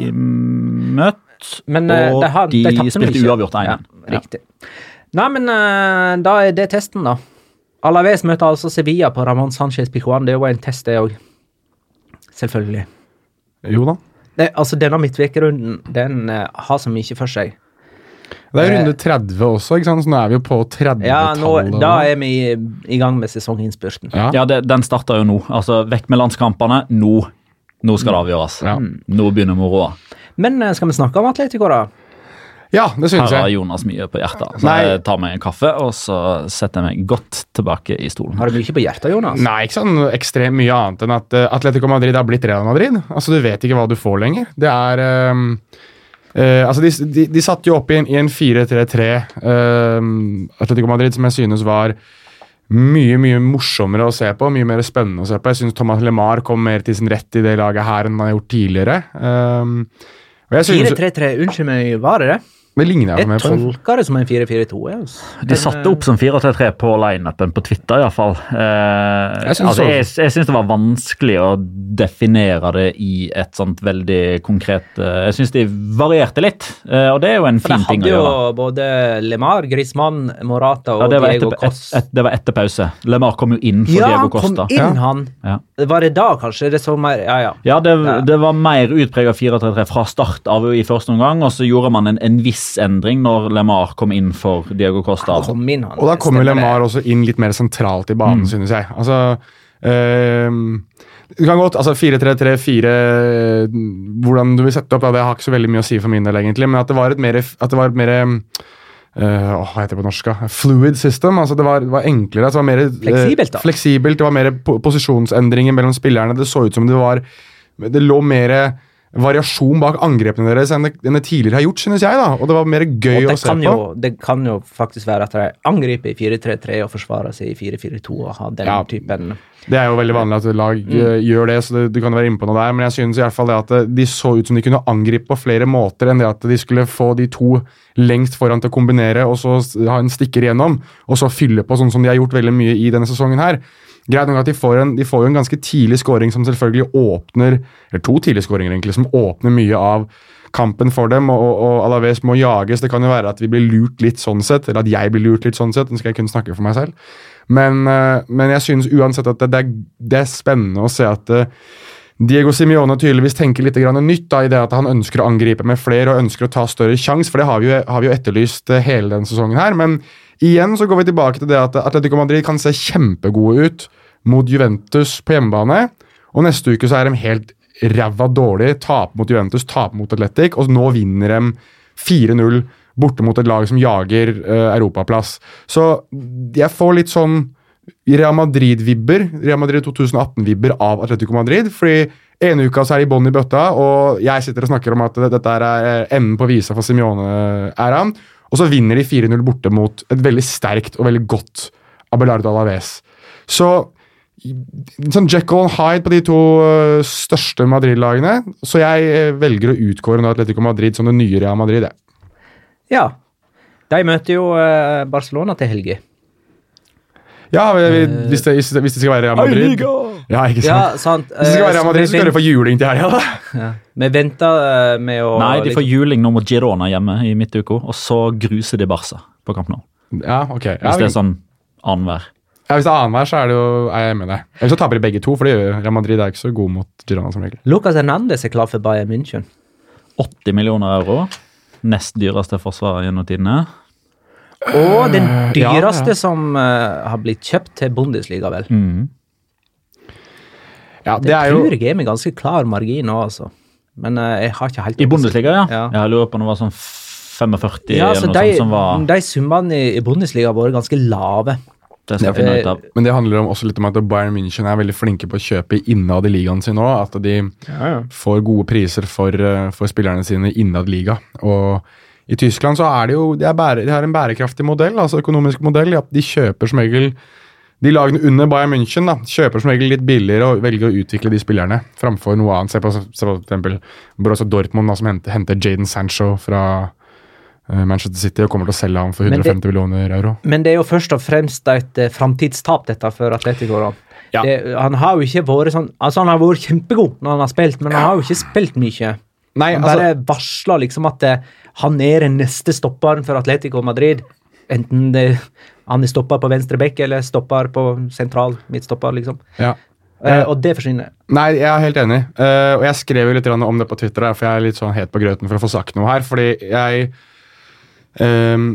S4: møtt.
S1: Men eh,
S4: og
S1: de, har,
S4: de
S1: de
S4: spilte
S1: ikke.
S4: uavgjort 1-1.
S1: Ja, riktig. Nei, men eh, da er det testen, da. Alaves møter altså Sevilla på Ramón Sánchez Pijuan. Det er jo en test, det òg. Selvfølgelig.
S3: Jo da.
S1: Det, altså, denne midtvekerunden, den uh, har så mye for seg.
S3: Det er
S1: Eh,
S3: runde 30 også, ikke sant? så nå er vi jo på 30-tallet.
S1: Ja, nå, da er vi i, i gang med sesonginnspurten.
S3: ja.
S4: Ja, det, Den starter jo nå. Altså, Vekk med landskampene. Nå Nå skal det avgjøres.
S3: Ja.
S4: Nå begynner moroa.
S1: Men eh, skal vi snakke om Atletico, da?
S3: Ja, det synes jeg.
S4: Her har. Jonas mye på hjertet. Så
S3: Nei.
S4: jeg tar meg en kaffe, og så setter jeg meg godt tilbake i stolen.
S1: Har du mye på hjertet, Jonas?
S3: Nei, ikke sånn ekstremt mye annet enn at eh, Atletico Madrid har blitt Real Madrid. Altså, Du vet ikke hva du får lenger. Det er um, uh, altså, de, de, de satte jo opp i en, en 4-3-3, um, Atletico Madrid, som jeg synes var mye mye morsommere å se på, mye mer spennende å se på. Jeg syns Thomas LeMar kom mer til sin rett i det laget her enn han har gjort tidligere. Um, synes,
S1: 4-3-3, unnskyld meg, var det det?
S3: Det ligner jeg
S1: Jeg tolka det som en 4-4-2. ja, altså.
S4: De satte opp som 4-3-3 på lineupen på Twitter, iallfall. Eh,
S3: Jeg synes
S4: altså,
S3: så.
S4: jeg, jeg syns det var vanskelig å definere det i et sånt veldig konkret eh, Jeg syns de varierte litt, eh, og det er jo en fin ting å
S1: hadde jo
S4: gjøre.
S1: både Lemar, Griezmann, Morata og
S4: Ja,
S1: Diego
S4: etter, et,
S1: Costa.
S4: et, det var etter pause. LeMar kom jo inn for
S1: Ja,
S4: Diego
S1: han kom inn, han.
S4: Ja.
S1: Var det da, kanskje? Det så mer Ja, ja.
S4: Ja, det,
S1: Ja.
S4: det var mer utprega 4-3-3 fra start av i første omgang, og så gjorde man en, en viss endring når LeMar kom inn for Diego Costa.
S1: Han kom inn, han.
S3: Og da kommer. Lemar også inn litt mer sentralt i banen, synes jeg. Altså øh, Du kan godt, altså 4-3-3-4 Hvordan du vil sette opp, det har ikke så veldig mye å si for min del, egentlig. Men at det var et mer, at det var et mer Uh, Hva heter det på norsk? Fluid system. altså Det var, det var enklere. altså Det var mer, eh,
S1: Fleksibelt, da.
S3: fleksibelt, Det var mer po posisjonsendringer mellom spillerne. Det så ut som det var Det lå mer variasjon bak angrepene deres enn det, enn det tidligere har gjort, synes jeg. da, Og det var mer gøy å se på.
S1: jo, det kan jo faktisk være at de angriper i 4-3-3 og forsvarer seg i 4-4-2 og har den
S3: Ja.
S1: typen
S3: Det er jo veldig vanlig at lag
S1: Mm.
S3: eh, gjør det, så det, du kan være inne på noe der. Men jeg synes i hvert fall det at eh, de så ut som de kunne angripe på flere måter enn det at de skulle få de to lengst foran til å kombinere og så ha en stikker igjennom, og så fylle på sånn som de har gjort veldig mye i denne sesongen her. Greit nok at de får, en, de får jo en ganske tidlig scoring som selvfølgelig åpner Eller to tidlige scoringer, egentlig, som åpner mye av kampen for dem, og, og Alaves må jages. Det kan jo være at vi blir lurt litt sånn sett, eller at jeg blir lurt litt sånn sett. Nå skal jeg kun snakke for meg selv. Men, eh, men jeg synes uansett at det, det, er, det er spennende å se at eh, Diego Simione tydeligvis tenker litt nytt da, i det at han ønsker å angripe med flere og ønsker å ta større sjanse, for det har vi, jo, har vi jo etterlyst eh, hele denne sesongen her. Men igjen så går vi tilbake til det at Atletico Madrid kan se kjempegode ut mot Juventus på hjemmebane, og neste uke så er de helt ræva dårlig, taper mot Juventus, taper mot Atletic, og nå vinner de 4-0 borte mot et lag som jager uh, europaplass. Så jeg får litt sånn Real Madrid-vibber, Real Madrid 2018-vibber av Atletico Madrid. fordi ene uka så er de bånn i bøtta, og jeg sitter og snakker om at dette er eh, enden på visa for Simione-æraen. Og så vinner de 4-0 borte mot et veldig sterkt og veldig godt Abelardo Alaves. Så sånn Jekyll og Hyde på de to øh, største Madrid-lagene. Så jeg øh, velger å utkåre Atletico Madrid som det nye Real Madrid.
S1: Ja. De møter jo eh, Barcelona til helga.
S3: Ja, hvis det, hvis, det, skal være Real Madrid Ja, ikke sant?
S1: Ja, sant.
S3: Hvis det skal være Real Madrid, så skal dere få juling til helga, da.
S1: Ja. Vi venter eh, med å
S4: Nei, de får juling nå mot Girona hjemme i midtuka, og så gruser de Barca på kamp nå.
S3: Ja, ok. Ja,
S4: Hvis det er sånn annenhver.
S3: ja, hvis det er annenhver, så er, det jo, er jeg med deg. Eller så taper de begge to, for Real Madrid er ikke så god mot Girona som regel.
S1: Lucas Hernandez er klar for Bayern München.
S4: 80 millioner euro. Nest dyreste forsvarer gjennom tidene.
S1: Og den
S3: ja,
S1: dyreste
S3: ja.
S1: som uh, har blitt kjøpt til Bundesliga, vel.
S4: Mm.
S3: Ja,
S1: Det,
S3: det er jo
S1: tror jeg er med ganske klar margin nå, altså. Men uh, jeg har ikke helt
S4: I Bundesliga, ja.
S1: Ja.
S4: Jeg lurer på om det var sånn 45
S1: Ja,
S4: eller
S1: altså,
S4: noe
S1: de,
S4: sånt som var
S1: de summene i, i Bundesliga har vært ganske lave.
S4: Det skal jeg finne ut av.
S3: Men det handler om også litt om at Bayern München er veldig flinke på å kjøpe innad i ligaen sin nå. At de får gode priser for, eh, for spillerne sine innad liga. Og i Tyskland så er det jo De, er bære, de har en bærekraftig modell, altså økonomisk modell. Ja, de kjøper som regel de lagene under Bayern München da, kjøper som regel litt billigere og velger å utvikle de spillerne framfor noe annet. Se på, f.eks. Dortmund, da, som henter, henter Jaden Sancho fra eh, Manchester City og kommer til å selge ham for
S1: 150 det-
S3: 150 millioner euro.
S1: Men det er jo først og fremst et eh, framtidstap, dette, for Atletico. da.
S3: Ja.
S1: Det, han har jo ikke vært sånn Altså, han har vært kjempegod når han har spilt, men han har jo ikke spilt mye.
S3: Nei,
S1: Han
S3: altså,
S1: bare varsler liksom at eh, han er den neste stopperen for Atletico Madrid. Enten det, han er stopper på venstre bekk eller stopper på sentral midtstopper, liksom.
S3: ja.
S1: Uh, og det forsvinner.
S3: Nei, jeg er helt enig. Uh, og jeg skrev jo litt om det på Twitter, for jeg er litt sånn het på grøten for å få sagt noe her. Fordi jeg um,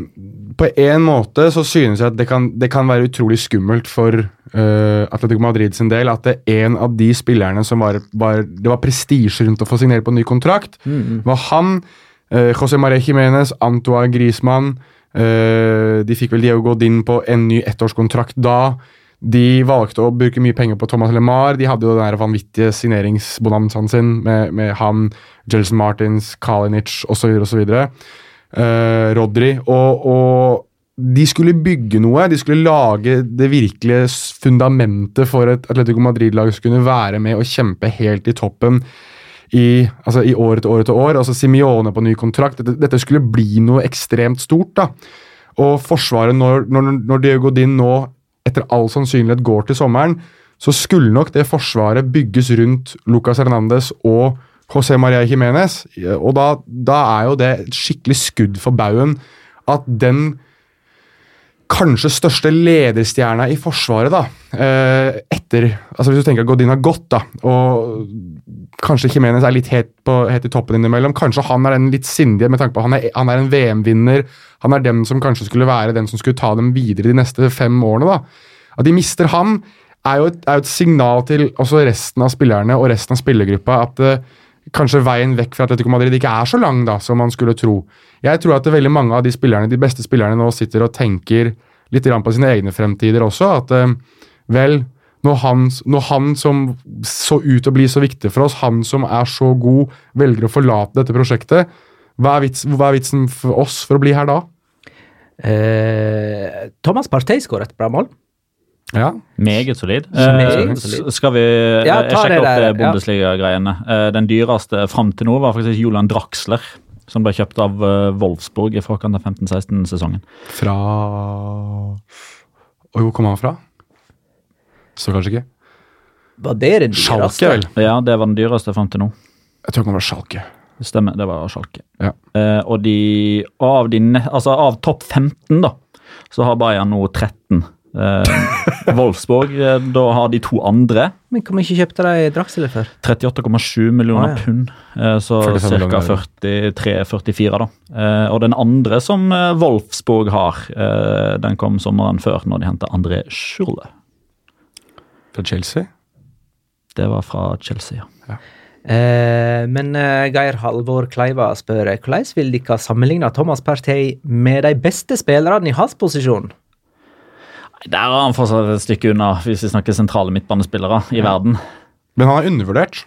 S3: På en måte så synes jeg at det kan, det kan være utrolig skummelt for uh, Atletico Madrid sin del at det er en av de spillerne som var, var Det var prestisje rundt å få signere på en ny kontrakt, var han, uh, José María Jiménez, Antoine Griezmann eh, De fikk vel Diego Godin på en ny ettårskontrakt da. De valgte å bruke mye penger på Thomas LeMar. De hadde jo den vanvittige signeringsbonanzaen sin med, med han, Jelson Martins, Kalinic osv. osv. Uh, Rodri. Og, og de skulle bygge noe. De skulle lage det virkelige fundamentet for et Atletico Madrid-lag som kunne være med og kjempe helt i toppen i, altså i år etter år etter år. Altså Simione på ny kontrakt. Dette, dette skulle bli noe ekstremt stort. da. Og Forsvaret, når, når, når Diego Din nå etter all sannsynlighet går til sommeren, så skulle nok det forsvaret bygges rundt Lucas Hernandez og José María Jiménez. Og da, da er jo det et skikkelig skudd for baugen at den kanskje største lederstjerna i Forsvaret, da, eh, etter altså Hvis du tenker at Godin har gått, da, og kanskje Jimenez er litt helt, på, helt i toppen innimellom, kanskje han er den litt sindige, med tanke på at han er, han er en VM-vinner, han er den som kanskje skulle være den som skulle ta dem videre de neste fem årene. da. At de mister han, er jo et, er et signal til også resten av spillerne og resten av spillergruppa at eh, kanskje veien vekk fra Atletico Madrid ikke er så lang da, som man skulle tro. Jeg tror at veldig mange av de spillerne, de beste spillerne nå sitter og tenker litt på sine egne fremtider også. At eh, vel, Når han, når han som så ut til å bli så viktig for oss, han som er så god, velger å forlate dette prosjektet, hva er, vits, hva er vitsen for oss for å bli her da?
S1: Eh, Thomas Partey skåret et bra mål.
S3: Ja,
S4: Meget solid.
S1: Meget
S4: Eh, skal vi
S1: Ja,
S4: Jeg sjekker opp
S1: der,
S4: det. Bundesliga-greiene. Ja. Den dyreste fram til nå var faktisk Julian Draxler, som ble kjøpt av eh, Wolfsburg i forkant av 15-16-sesongen.
S3: fra Og hvor kom han fra? Så kanskje ikke.
S1: Var det den
S3: Schalke, vel?
S4: Ja, det var den dyreste fram til nå.
S3: Jeg tror han var Schalke.
S4: Stemmer, det var Schalke.
S3: Ja.
S4: Eh, og de, og av, de, altså av topp 15, da, så har Bayern nå 13. Eh, Wolfsburg, eh, da har de to andre.
S1: Men hvor mye kjøpte de Draxler for?
S4: 38,7 millioner
S1: Ah, ja.
S4: pund, eh, så
S3: 45
S4: ca. 43-44, da. Eh, og den andre som eh, Wolfsburg har, eh, den kom sommeren før, når de henta André Schurle.
S3: Fra Chelsea?
S4: Det var fra Chelsea, ja.
S1: Eh, men Geir Halvor Kleiva spør hvordan vil dere sammenligne Thomas Partey med de beste spillerne i hans posisjon?
S4: Der er han fortsatt et stykke unna, hvis vi snakker sentrale midtbanespillere i verden.
S3: Men han er undervurdert.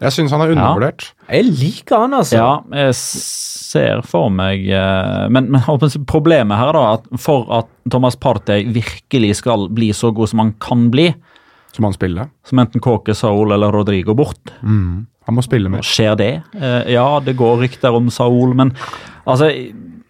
S3: Jeg syns han er undervurdert.
S1: Jeg liker han, altså.
S4: Ja, jeg ser for meg eh, Men, men problemet her er da at for at Thomas Partey virkelig skal bli så god som han kan bli,
S3: Som han spiller.
S4: som enten Kåke, Saul eller Rodrigo bort,
S3: Han må spille mer.
S4: skjer det? Eh, Ja, det går rykter om Saul, men altså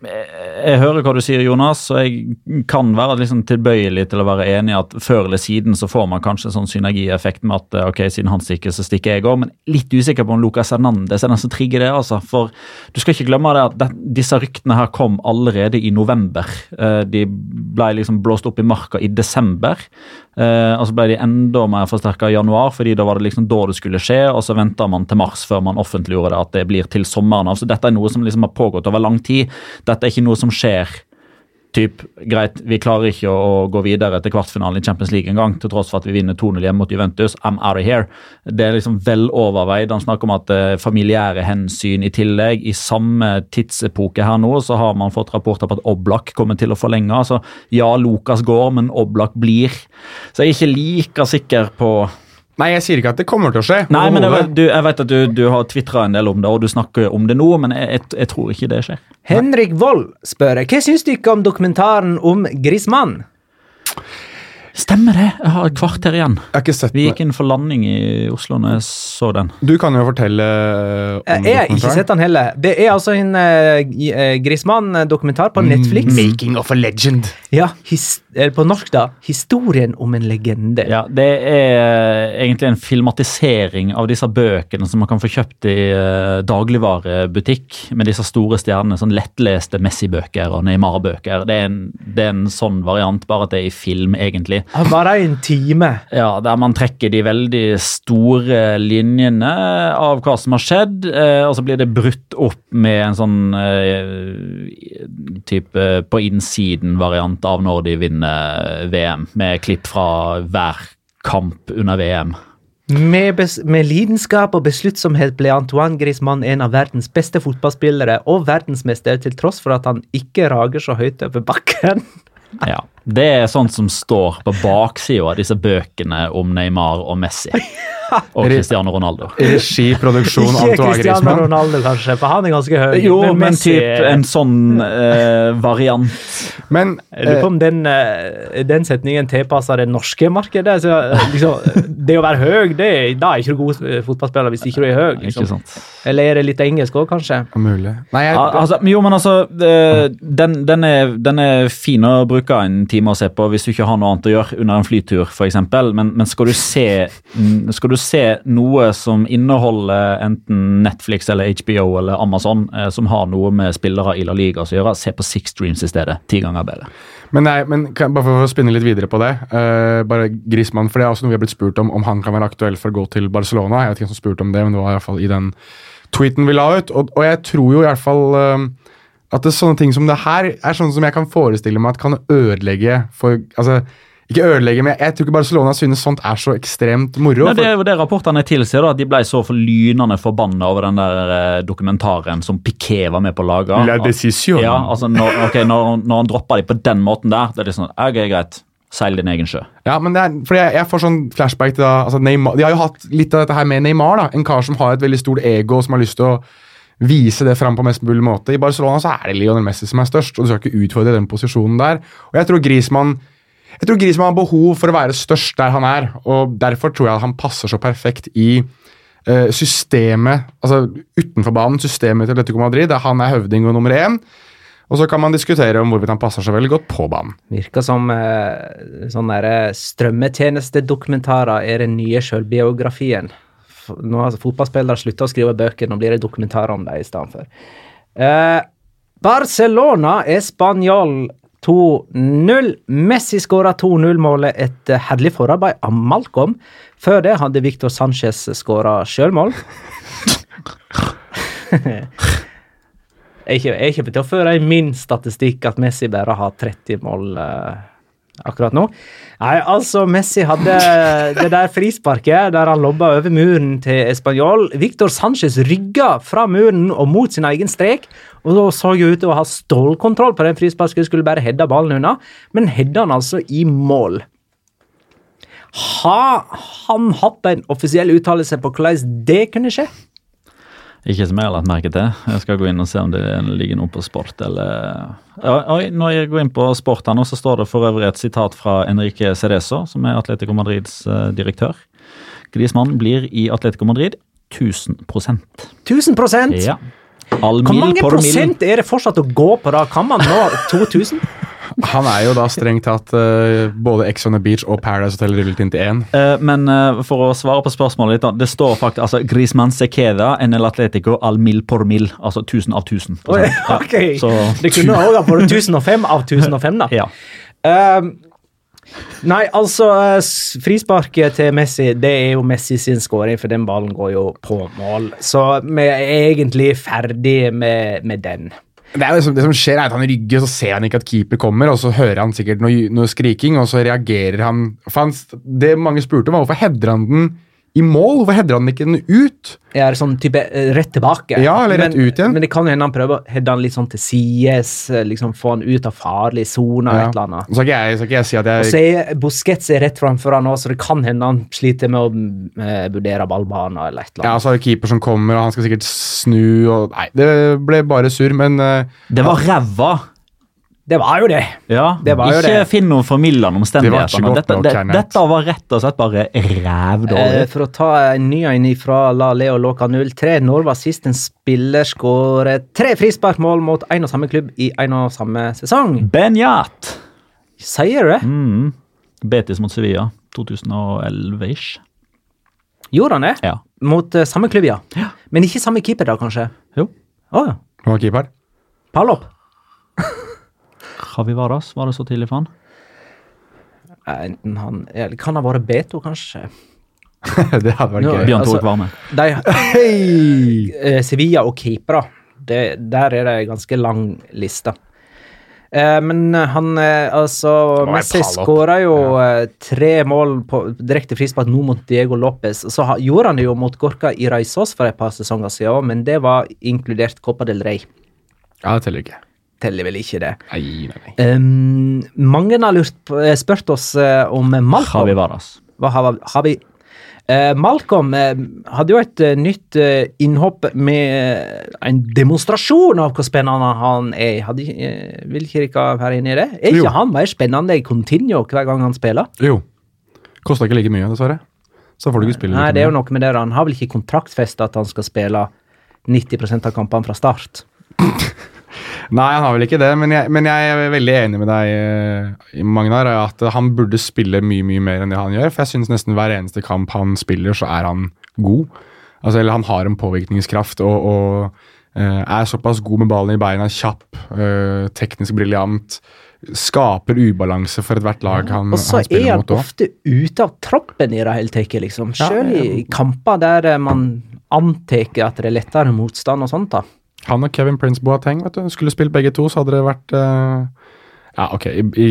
S4: jeg, hører hva du sier, Jonas, og jeg kan være liksom tilbøyelig til å være enig i at før eller siden så får man kanskje en sånn synergieffekt med at eh, ok, siden han stikker, så stikker jeg òg, men litt usikker på om Lucas Hernandez er den som trigger det. altså, For du skal ikke glemme det at disse ryktene her kom allerede i november. Eh, De ble liksom blåst opp i marka i desember. Eh, og så ble de enda mer forsterka i januar, fordi da var det liksom da det skulle skje. Og så venta man til mars før man offentliggjorde det at det blir til sommeren av. Så dette er noe som liksom har pågått over lang tid. Dette er ikke noe som skjer typ, greit, vi klarer ikke å, gå videre til kvartfinalen i Champions League engang, til tross for at vi vinner 2-0 hjemme mot Juventus. I'm out of here. Det er liksom vel overveid. Han snakker om at eh, familiære hensyn i tillegg. I samme tidsepoke her nå så har man fått rapporter på at Oblak kommer til å forlenge. Altså, ja, Lukas går, men Oblak blir. Så jeg er ikke like sikker på
S3: Nei, jeg sier ikke at det kommer til å skje.
S4: Nei, men jeg, vet- du, jeg vet at du, du har tvitra en del om det, og du snakker om det nå, men jeg, jeg, jeg tror ikke det skjer.
S1: Henrik Wold spør hva syns dere om dokumentaren om Grismann?
S4: Stemmer det! Jeg har et kvarter igjen.
S3: Jeg har ikke sett
S4: Vi gikk inn for landing i Oslo når jeg så den.
S3: Du kan jo fortelle om om
S1: Jeg har ikke sett den heller. Det er altså en uh, Grismann-dokumentar på Netflix.
S3: Making of a legend.
S1: Ja, his, eller på norsk, da. 'Historien om en legende'.
S4: Ja, Det er egentlig en filmatisering av disse bøkene som man kan få kjøpt i eh, dagligvarebutikk, med disse store stjernene. Sånn lettleste Messi-bøker og Neymar-bøker. Det, det er en sånn variant, bare at det er i film, egentlig.
S1: Bare en time.
S4: Ja, Der man trekker de veldig store linjene av hva som har skjedd, eh, og så blir det brutt opp med en sånn eh, type på innsiden-variant av når de vinner VM, med klipp fra hver kamp under VM.
S1: Med, med lidenskap og besluttsomhet ble Antoine Griezmann en av verdens beste fotballspillere og verdensmester, til tross for at han ikke rager så høyt over bakken.
S4: Ja, Det er sånt som står på baksida av disse bøkene om Neymar og Messi. Og Cristiano Ronaldo.
S3: Regi, produksjon,
S1: Ikke
S3: Antoine
S1: Cristiano
S3: Griezmann.
S1: Ronaldo, kanskje, for han er ganske høy.
S4: Jo, men,
S1: Messi
S4: typ en sånn eh, variant.
S3: Men
S1: Jeg lurer
S3: eh,
S1: på om den, eh, den setningen tilpasser det norske markedet. Så, eh, liksom, det å være høy, det, da er ikke du god eh, fotballspiller hvis ikke du er høy.
S4: Ikke
S1: Liksom.
S4: sant?
S1: Eller er det litt engelsk òg, kanskje?
S3: mulig. Nei, jeg,
S4: Al altså, jo, men altså den, den, er, den er fin å bruke en time å se på hvis du ikke har noe annet å gjøre under en flytur, f.eks. Men, men skal, du se, skal du se noe som inneholder enten Netflix eller HBO eller Amazon, eh, som har noe med spillere i La Liga å gjøre, se på Six Dreams i stedet. Ti ganger bedre.
S3: Men, nei, men kan, bare for å spinne litt videre på det. Uh, bare Griezmann, for det er også noe vi har blitt spurt om, om han kan være aktuell for å gå til Barcelona. Jeg vet ikke hvem som spurte om det, men det var i hvert fall i den tweeten vi la ut. Og, og jeg tror jo i hvert fall uh, at det, sånne ting som det her er sånn som jeg kan forestille meg at kan ødelegge for altså, Ikke ødelegge, men jeg tror ikke Barcelona synes sånt er så ekstremt moro.
S4: Nei, det er jo det rapportene tilsier, da, at de ble så for lynende forbanna over den der eh, dokumentaren som Piquet var med på å lage.
S3: La decision.
S4: Ja, altså når, okay, når, når han dropper de på den måten der, det er litt sånn, ok, greit. Seil din egen sjø.
S3: Ja, men det er, fordi jeg, jeg får sånn flashback til da altså Neymar, De har jo hatt litt av dette her med Neymar. da, En kar som har et veldig stort ego, som har lyst til å vise det fram på mest mulig måte. I Barcelona så er det Lionel Messi som er størst, og du skal ikke utfordre den posisjonen der. Og jeg tror Griezmann jeg tror Griezmann har behov for å være størst der han er, og derfor tror jeg at han passer så perfekt i eh, systemet, altså utenfor banen, systemet til Atletico Madrid, der han er høvding og nummer én. Og så kan man diskutere om hvorvidt han passer seg veldig godt på banen.
S1: Virker som eh, sånne der strømmetjenestedokumentarer er den nye sjølbiografien. Nå har fotballspillere slutta å skrive bøker, nå blir det dokumentarer om dem i stedet for. Eh, Barcelona er Spanjol 2-0. Messi skåra 2-0-målet etter herlig forarbeid av Malcolm. Før det hadde Victor Sanchez skåra sjølmål. Jeg er ikke, til å føre i min statistikk at Messi bare har 30 mål eh, akkurat nå. Nei, altså, Messi hadde det der frisparket der han lobba over muren til Español. Victor Sanchez rygga fra muren og mot sin egen strek, og da så jo ut til å ha stålkontroll på den frisparket, skulle bare hedda ballen unna, men hedda han altså i mål. Har han hatt en offisiell uttalelse på hvordan det kunne skje?
S4: Ikke som jeg har lagt merke til. Jeg skal gå inn og se om det ligger noe på sport eller Oi, når jeg går inn på sport her nå, så står det for øvrig et sitat fra Enrique Cedeso, som er Atletico Madrids eh, direktør. Griezmann blir i Atletico Madrid 1000%
S1: 1000 prosent!
S4: Ja. All
S1: Hvor mange prosent er det fortsatt å gå på da? Kan man nå 2000?
S3: Han er jo da strengt tatt uh, både Ex on the Beach og Paradise Hotel rullet inn til én.
S4: Uh, men uh, for å svare på spørsmålet ditt, da, det står faktisk altså Grisman Sequeda, NL Atletico al mil por mil. Altså 1000 av 1000.
S1: Oi,
S4: Ja,
S1: ok.
S4: Så,
S1: Det kunne òg ha vært 1005 av 1005, da.
S4: ja.
S1: Ehm, nei, altså eh, Frisparket til Messi Det er jo Messi sin scoring, for den ballen går jo på mål. Så vi er egentlig ferdig med, med den.
S3: Det, liksom, det som skjer er at Han rygger, så ser han ikke at keeper kommer, og så hører han sikkert noe, noe skriking, og så reagerer han han, Det mange spurte, var hvorfor header han den i mål? Hvorfor header han ikke den ut?
S1: Ja, sånn type eh, rett tilbake.
S3: Ja, eller rett
S1: men,
S3: ut igjen.
S1: Men det kan jo hende han prøver å heade han litt sånn til sides, eh, liksom få han ut av farlig sone
S3: Ja.
S1: eller annet.
S3: Så skal ikke jeg, så skal jeg si at
S1: Og så er Busquets rett framfor han også, så det kan hende han sliter med å eh, vurdere ballbanen eller et eller annet.
S3: ja, så er det keeper som kommer, og han skal sikkert snu og Nei, det ble bare surr, men uh,
S4: Det var ræva!
S1: Det var jo det.
S4: Ja,
S1: Det var jo
S4: ikke
S1: det.
S4: finn noen formildende
S3: Det var ikke
S4: omstendigheter.
S3: godt
S4: Dette,
S3: nok,
S4: det, dette var rett og slett bare
S1: Eh, for å ta en ny en fra La Leo Loca 03. Når var sist en spiller skåret tre frisparkmål mot én og samme klubb i én og samme sesong?
S4: Benjat!
S1: Sier du det?
S4: Mm. Betis mot Sevilla. 2011-ish.
S1: Gjorde han det?
S4: Ja.
S1: Mot eh, samme klubb, ja. Men ikke samme keeper, da, kanskje?
S4: Jo.
S1: Å ja.
S3: Hva var keeper.
S1: Pallop.
S4: Javi Varas, var det så tidlig for han?
S1: Enten han eller Kan ha vært Beto, kanskje?
S3: det hadde vært
S1: Nå-
S3: gøy.
S4: Bjørn
S1: altså-
S4: Tore Kvarme.
S1: De,
S3: Hei!
S1: eh, Sevilla og keepere, der er det en ganske lang liste. Eh, men han eh, altså Messi skåra jo eh, tre mål på direkte frispark nå mot Diego Lopez. Så ha, gjorde han det jo mot Gorka i Raisås for et par sesonger siden òg, men det var inkludert Copa del Rey.
S3: Ja, det teller ikke.
S1: Teller vel ikke det.
S3: Nei, nei, nei.
S1: Um, mange har lurt, på- eh, spurt oss eh, om Malcolm.
S4: Javi Varas.
S1: Hva har, har vi? uh, Malcolm uh, hadde jo et eh, nytt eh, innhopp med eh, en demonstrasjon av hvor spennende han er. Hadde, eh, vil ikke dere være enig i det? Er ikke
S3: Jo.
S1: han mer spennende i Continuo hver gang han spiller?
S3: Jo. Kosta ikke like mye, dessverre. Så får du ikke spille
S1: Nei, det er jo noe med det. Han har vel ikke kontraktfesta at han skal spille 90% av kampene fra start?
S3: Nei, han har vel ikke det, men jeg, men jeg er veldig enig med deg, eh, Magnar, at han burde spille mye mye mer enn det han gjør. For jeg syns nesten hver eneste kamp han spiller, så er han god. Altså, eller han har en påvirkningskraft og, og Uh, er såpass god med ballen i beina, kjapp, uh, teknisk briljant. Skaper ubalanse for ethvert lag han,
S1: Og så
S3: han
S1: er han
S3: mot
S1: ofte ute av troppen i det hele tatt, liksom.
S3: Ja,
S1: Selv
S3: ja.
S1: i kamper der man antar at det er lettere motstand og sånt. da.
S3: Han og Kevin Prince Boateng vet du, skulle spilt begge to, så hadde det vært uh, Ja, ok, i, i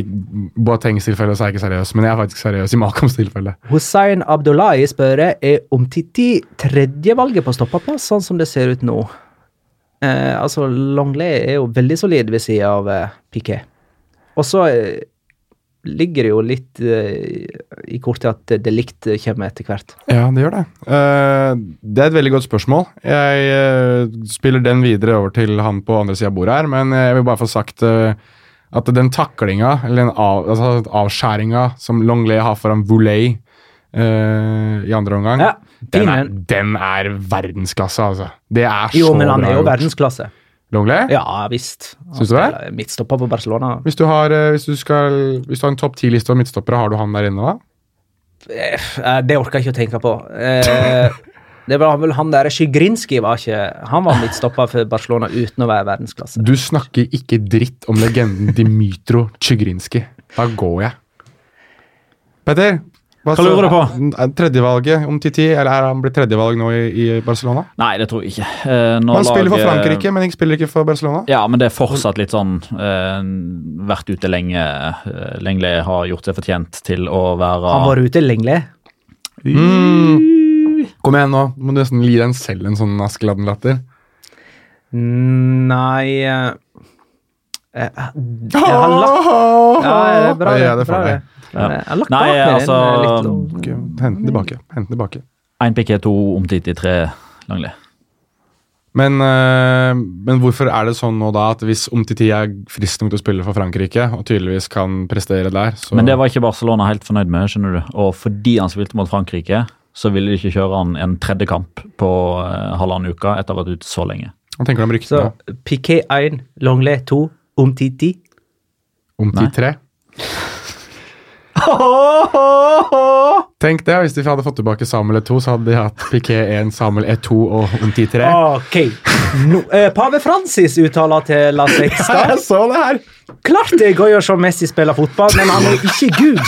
S3: Boatengs tilfelle så er jeg ikke seriøs, men jeg er faktisk seriøs i Makoms tilfelle.
S1: Hussein Abdullahi spør er om Titi tredjevalget på stoppaplass, sånn som det ser ut nå. Uh, altså, Longley er jo veldig solid ved sida av uh, Piquet. Og så eh, ligger det jo litt uh, i kortet at det likt kommer etter hvert.
S3: Ja, det gjør det. Uh, det er et veldig godt spørsmål. Jeg uh, spiller den videre over til han på andre sida av bordet her, men jeg vil bare få sagt at den taklinga, eller den av, altså avskjæringa som Longley har foran Voulay eh, i andre omgang,
S1: Ja,
S3: den, er, den er verdensklasse, altså. Det er så bra.
S1: Jo, men han er jo verdensklasse.
S3: Longley?
S1: Ja visst.
S3: Syns du det?
S1: Midtstopper på Barcelona.
S3: Hvis du har, eh, hvis du skal, hvis du har en topp ti-liste over midtstoppere, har du han der inne da?
S1: Eh, Det orker jeg ikke å tenke på. Eh, Det var vel han der Sjygrinskij var ikke Han var midtstopper for Barcelona uten å være verdensklasse.
S3: Du snakker ikke dritt om legenden Dimitro Tsjygrinskij. Da går jeg. Petter, hva,
S4: Hva lurer du på?
S3: Er Tredjevalget om Titi, eller er han blitt tredjevalg nå i, i Barcelona?
S4: Nei, det tror jeg ikke. Eh, når
S3: Han spiller for Frankrike, men ikke spiller ikke for Barcelona.
S4: Ja, men det er fortsatt litt sånn eh, Vært ute lenge. Lengli Lenglet har gjort seg fortjent til å være
S1: Han var ute lenge.
S3: Mm. Kom igjen nå, må du nesten gi deg selv en sånn Askeladden-latter.
S1: Nei eh, eh, Jeg har lagt Ja, det er bra.
S3: Ja,
S1: det,
S3: det
S1: bra, det. Men Jeg har lagt
S4: Nei,
S1: bak
S4: altså,
S1: eh, litt. og-
S3: Ok, Hent den tilbake. Hent den tilbake.
S4: Én pikke, to omtid i tre Langli.
S3: Men, øh, men hvorfor er det sånn nå da at hvis Omtiti er frisk nok til å spille for Frankrike, og tydeligvis kan prestere der, så
S4: Men det var ikke Barcelona helt fornøyd med, skjønner du. Og fordi han spilte mot Frankrike, så ville de ikke kjøre han en tredje kamp på eh, halvannen uke etter å ha vært ute så lenge.
S3: Hva tenker du om
S1: Så
S3: ryktene?
S1: Piquet 1, Longley 2, Umtiti.
S3: Omtiti 3? Tenk det, hvis de hadde fått tilbake Samuel E2, så hadde de hatt Piquet 1, Samuel E2 og Omtiti 3.
S1: Ok. Nå, eh, Pave Francis uttaler til La Sexta.
S3: Jeg så det her!
S1: Klart det er gøy å se Messi spille fotball, men han er ikke Gud.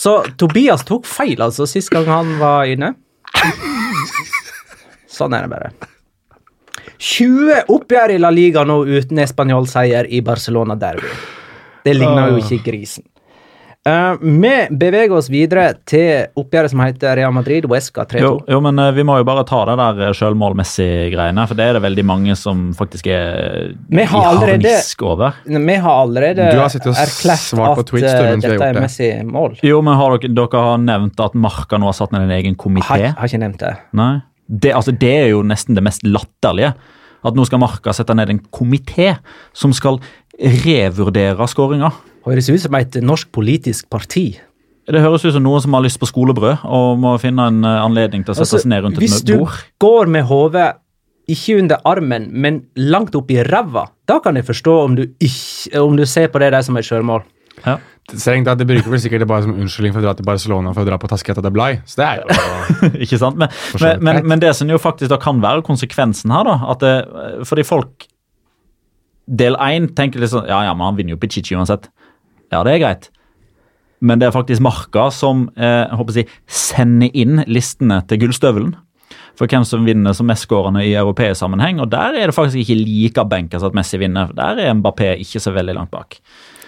S1: Så Tobias tok feil altså sist gang han var inne. Sånn er det bare. 20 oppgjør i La Liga nå uten spanjolseier i Barcelona Derby. Det ligner jo ikke grisen. Uh, vi beveger oss videre til oppgjøret som heter Real Madrid Wesca 3-2.
S4: Jo, jo, men uh, vi må jo bare ta det der eh, sjølmålmessig-greiene, for det er det veldig mange som faktisk er
S1: Vi har
S4: i
S1: allerede-
S4: harnisk over.
S1: Vi har allerede
S3: Du har sittet og
S1: erklært
S3: svart på
S1: at
S3: Twitch, har
S1: dette er
S3: det.
S1: Messi mål.
S4: Jo, men har dere, dere har nevnt at Marka nå har satt ned en egen
S1: Har,
S4: komité?
S1: har ikke nevnt det.
S4: Nei. Det, altså, det er jo nesten det mest latterlige. At nå skal Marka sette ned en komité som skal revurdere skåringa.
S1: Høres ut som et norsk politisk parti.
S4: Det høres ut som noen som har lyst på skolebrød og må finne en eh, anledning til å sette
S1: Altså,
S4: seg ned rundt et
S1: bord.
S4: hvis
S1: du
S4: bord.
S1: går med hodet ikke under armen, men langt opp i ræva, da kan jeg forstå om du, ikke, om du ser på det der som et sjølmål.
S4: Ja.
S3: Strengt tatt, De bruker vel sikkert det bare som unnskyldning for å dra til Barcelona for å dra på Tasqueta de Blay. Så det er jo
S4: Ikke sant? Men, men, men, men det som jo faktisk da kan være konsekvensen her, da at det, Fordi folk Del én tenker sånn Ja, ja, men han vinner jo Pichichi uansett. Ja, det er greit. Men det er faktisk Marka som eh, håper å si, sender inn listene til Gullstøvelen. For hvem som vinner som mestskårende i europeisk sammenheng. Og der er det faktisk ikke like benkers at Messi vinner. Der er Mbappé ikke så veldig langt bak.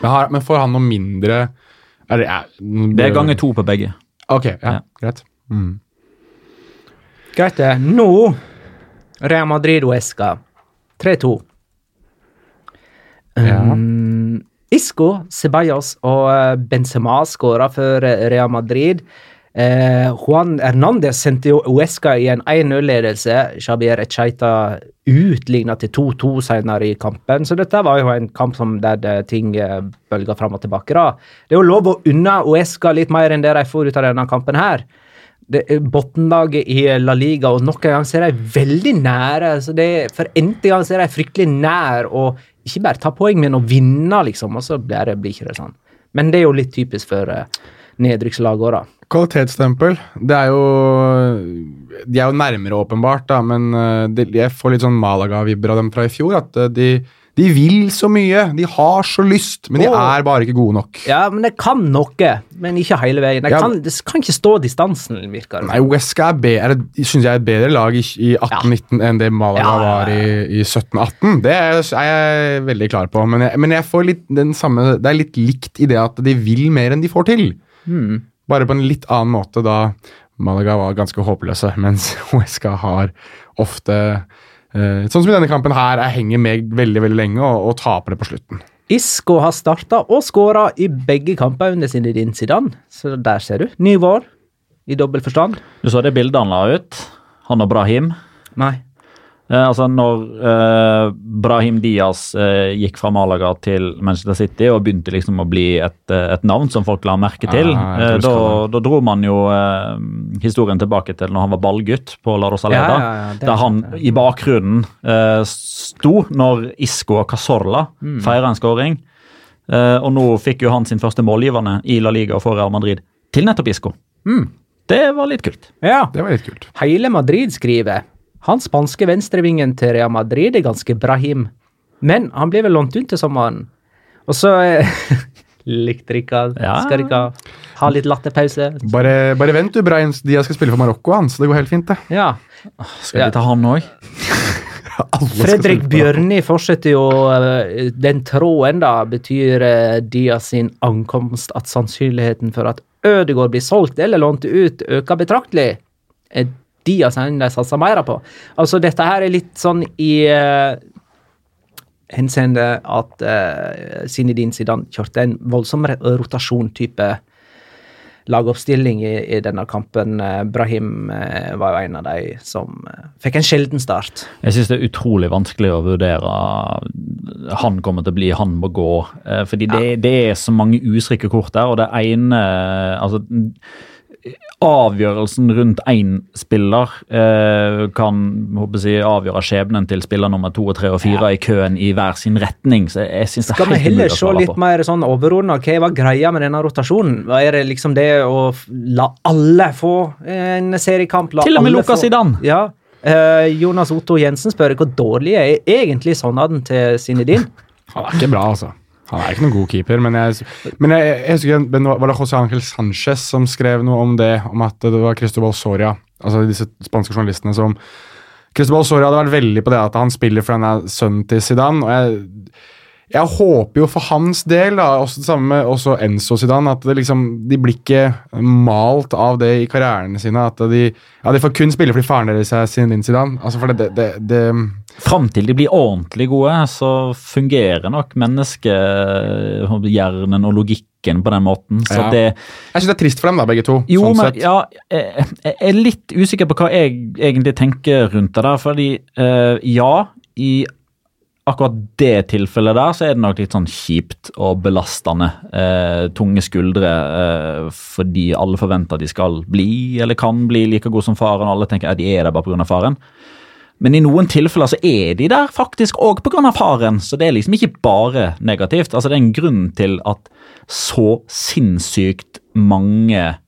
S3: Men, har, men får han noe mindre er det, er,
S4: Det er ganger to på begge.
S3: Ok, ja,
S4: Ja.
S3: greit. Mm.
S1: Greit, det. Nå Real Madrid Huesca 3-2.
S3: Ja.
S1: Um, Isco, Ceballos og eh, Benzema skåra for eh, Real Madrid. Eh, Juan Hernández sendte jo Uesca i en 1-0-ledelse. Xabier Echeita utligna til 2-2 senere i kampen. Så dette var jo en kamp der det, ting eh, bølga fram og tilbake. da. Det er jo lov å unne Uesca litt mer enn det de får ut av denne kampen her. Det er Bunnlaget i La Liga, og nok en gang så er de veldig nære. så det For n-te gang ser er de fryktelig nær å ikke bare ta poeng, men å vinne, liksom. Og så blir det, ikke det sånn. Men det er jo litt typisk for uh, nedrykkslag òg, da.
S3: Kvalitetsstempel. Det er jo De er jo nærmere, åpenbart, da, men eh, det, jeg får litt sånn Malaga-vibber av dem fra i fjor. At eh, de, de vil så mye. De har så lyst, men de
S1: oh.
S3: er bare ikke gode nok.
S1: Ja, men det kan noe, men ikke hele veien. Det
S3: Ja.
S1: kan, det kan ikke stå distansen, virker det
S3: Nei, Wesca er, be- er synes jeg er et bedre lag i, i 18-19 enn det Malaga
S1: Ja, ja, ja.
S3: var i, i 17-18. Det er, jeg veldig klar på. Men jeg, men jeg får litt den samme Det er litt likt i det at de vil mer enn de får til.
S1: Hmm.
S3: Bare på en litt annen måte da Malaga var ganske håpløse, mens Wesca har ofte eh, Sånn som i denne kampen her, jeg henger med veldig veldig lenge og, og taper det på slutten.
S1: Isco har starta og skåra i begge kamper under sin incident, så der ser du. Ny vår, i dobbel forstand.
S4: Du så det bildet han la ut? Han og Brahim.
S1: Nei.
S4: Eh, altså Når eh, Brahim Diaz eh, gikk fra Malaga til Manchester City og begynte liksom å bli et, eh, et navn som folk la merke til,
S3: Ah,
S4: eh, da, da dro man jo eh, historien tilbake til når han var ballgutt på La Rosaleda.
S1: Ja, ja, ja, er
S4: der han i bakgrunnen eh, sto når Isco og Casorla mm. feira en skåring. Eh, og nå fikk jo han sin første målgivende i La Liga for Real Madrid til nettopp Isco.
S1: Mm.
S4: Det var litt kult.
S1: Ja.
S3: Det var litt kult.
S1: Hele Madrid skriver han spanske venstrevingen til Real Madrid er ganske Brahim, men han blir vel lånt ut til sommeren. Og så eh, Likte dere ikke
S4: Ja.
S1: Skal dere ha litt latterpause?
S3: Bare, bare vent, du, Brian. Dia skal spille for Marokko, han, så det går helt fint, det.
S1: Ja.
S4: Skal
S1: Ja.
S4: vi ta han òg?
S1: Fredrik. Bjørni fortsetter jo eh, den tråden, da. Betyr Dia sin ankomst at sannsynligheten for at Ødegaard blir solgt eller lånt ut, øker betraktelig? Er Diaz har de satsa mer på? Altså, dette her er litt sånn i uh, henseende at uh, Zinedine Zidane kjørte en voldsom rotasjon-type lagoppstilling i, i denne kampen. Eh, Brahim uh, var jo en av de som uh, fikk en sjelden start.
S4: Jeg syns det er utrolig vanskelig å vurdere han kommer til å bli, han må gå. Fordi det, det er så mange usikre kort der, og det ene Altså Avgjørelsen rundt én spiller eh, kan håper jeg, avgjøre skjebnen til spiller nummer to og tre og fire i køen i hver sin retning. Så jeg synes det er
S1: Skal vi heller se litt mer sånn overordna hva var greia med denne rotasjonen? Hva Er det liksom det å la alle få en seriekamp? La
S4: Til og med Lukas
S1: få- Ja. Eh, Jonas Otto Jensen spør hvor dårlig er egentlig sånnaden til Zinedine?
S3: Han er ikke bra, altså. Han er ikke noen god keeper, men jeg, men jeg, jeg husker Var det José Ángel Sánchez som skrev noe om det? Om at det var Cristobal Soria, altså disse spanske journalistene som Cristobal Soria hadde vært veldig på det at han spiller for han er sønnen til Zidane. og jeg jeg håper jo for hans del, da, også det samme med også Enzo Zidane, at det liksom, de blir ikke malt av det i karrierene sine. At de, ja, de får kun spille fordi faren deres er Zinedine Zidane. Altså for det, det, det,
S4: Fram til de blir ordentlig gode, så fungerer nok menneskehjernen og logikken på den måten. Så
S3: Ja.
S4: det
S3: Jeg syns det er trist for dem, da, begge to.
S4: Jo,
S3: sånn
S4: men ja, jeg, jeg er litt usikker på hva jeg egentlig tenker rundt det der. Fordi uh, ja, i akkurat det tilfellet der, så er det nok litt sånn kjipt og belastende. Eh, tunge skuldre eh, fordi alle forventer at de skal bli, eller kan bli, like gode som faren. og Alle tenker at de er der bare pga. faren. Men i noen tilfeller så er de der faktisk òg pga. faren, så det er liksom ikke bare negativt. Altså Det er en grunn til at så sinnssykt mange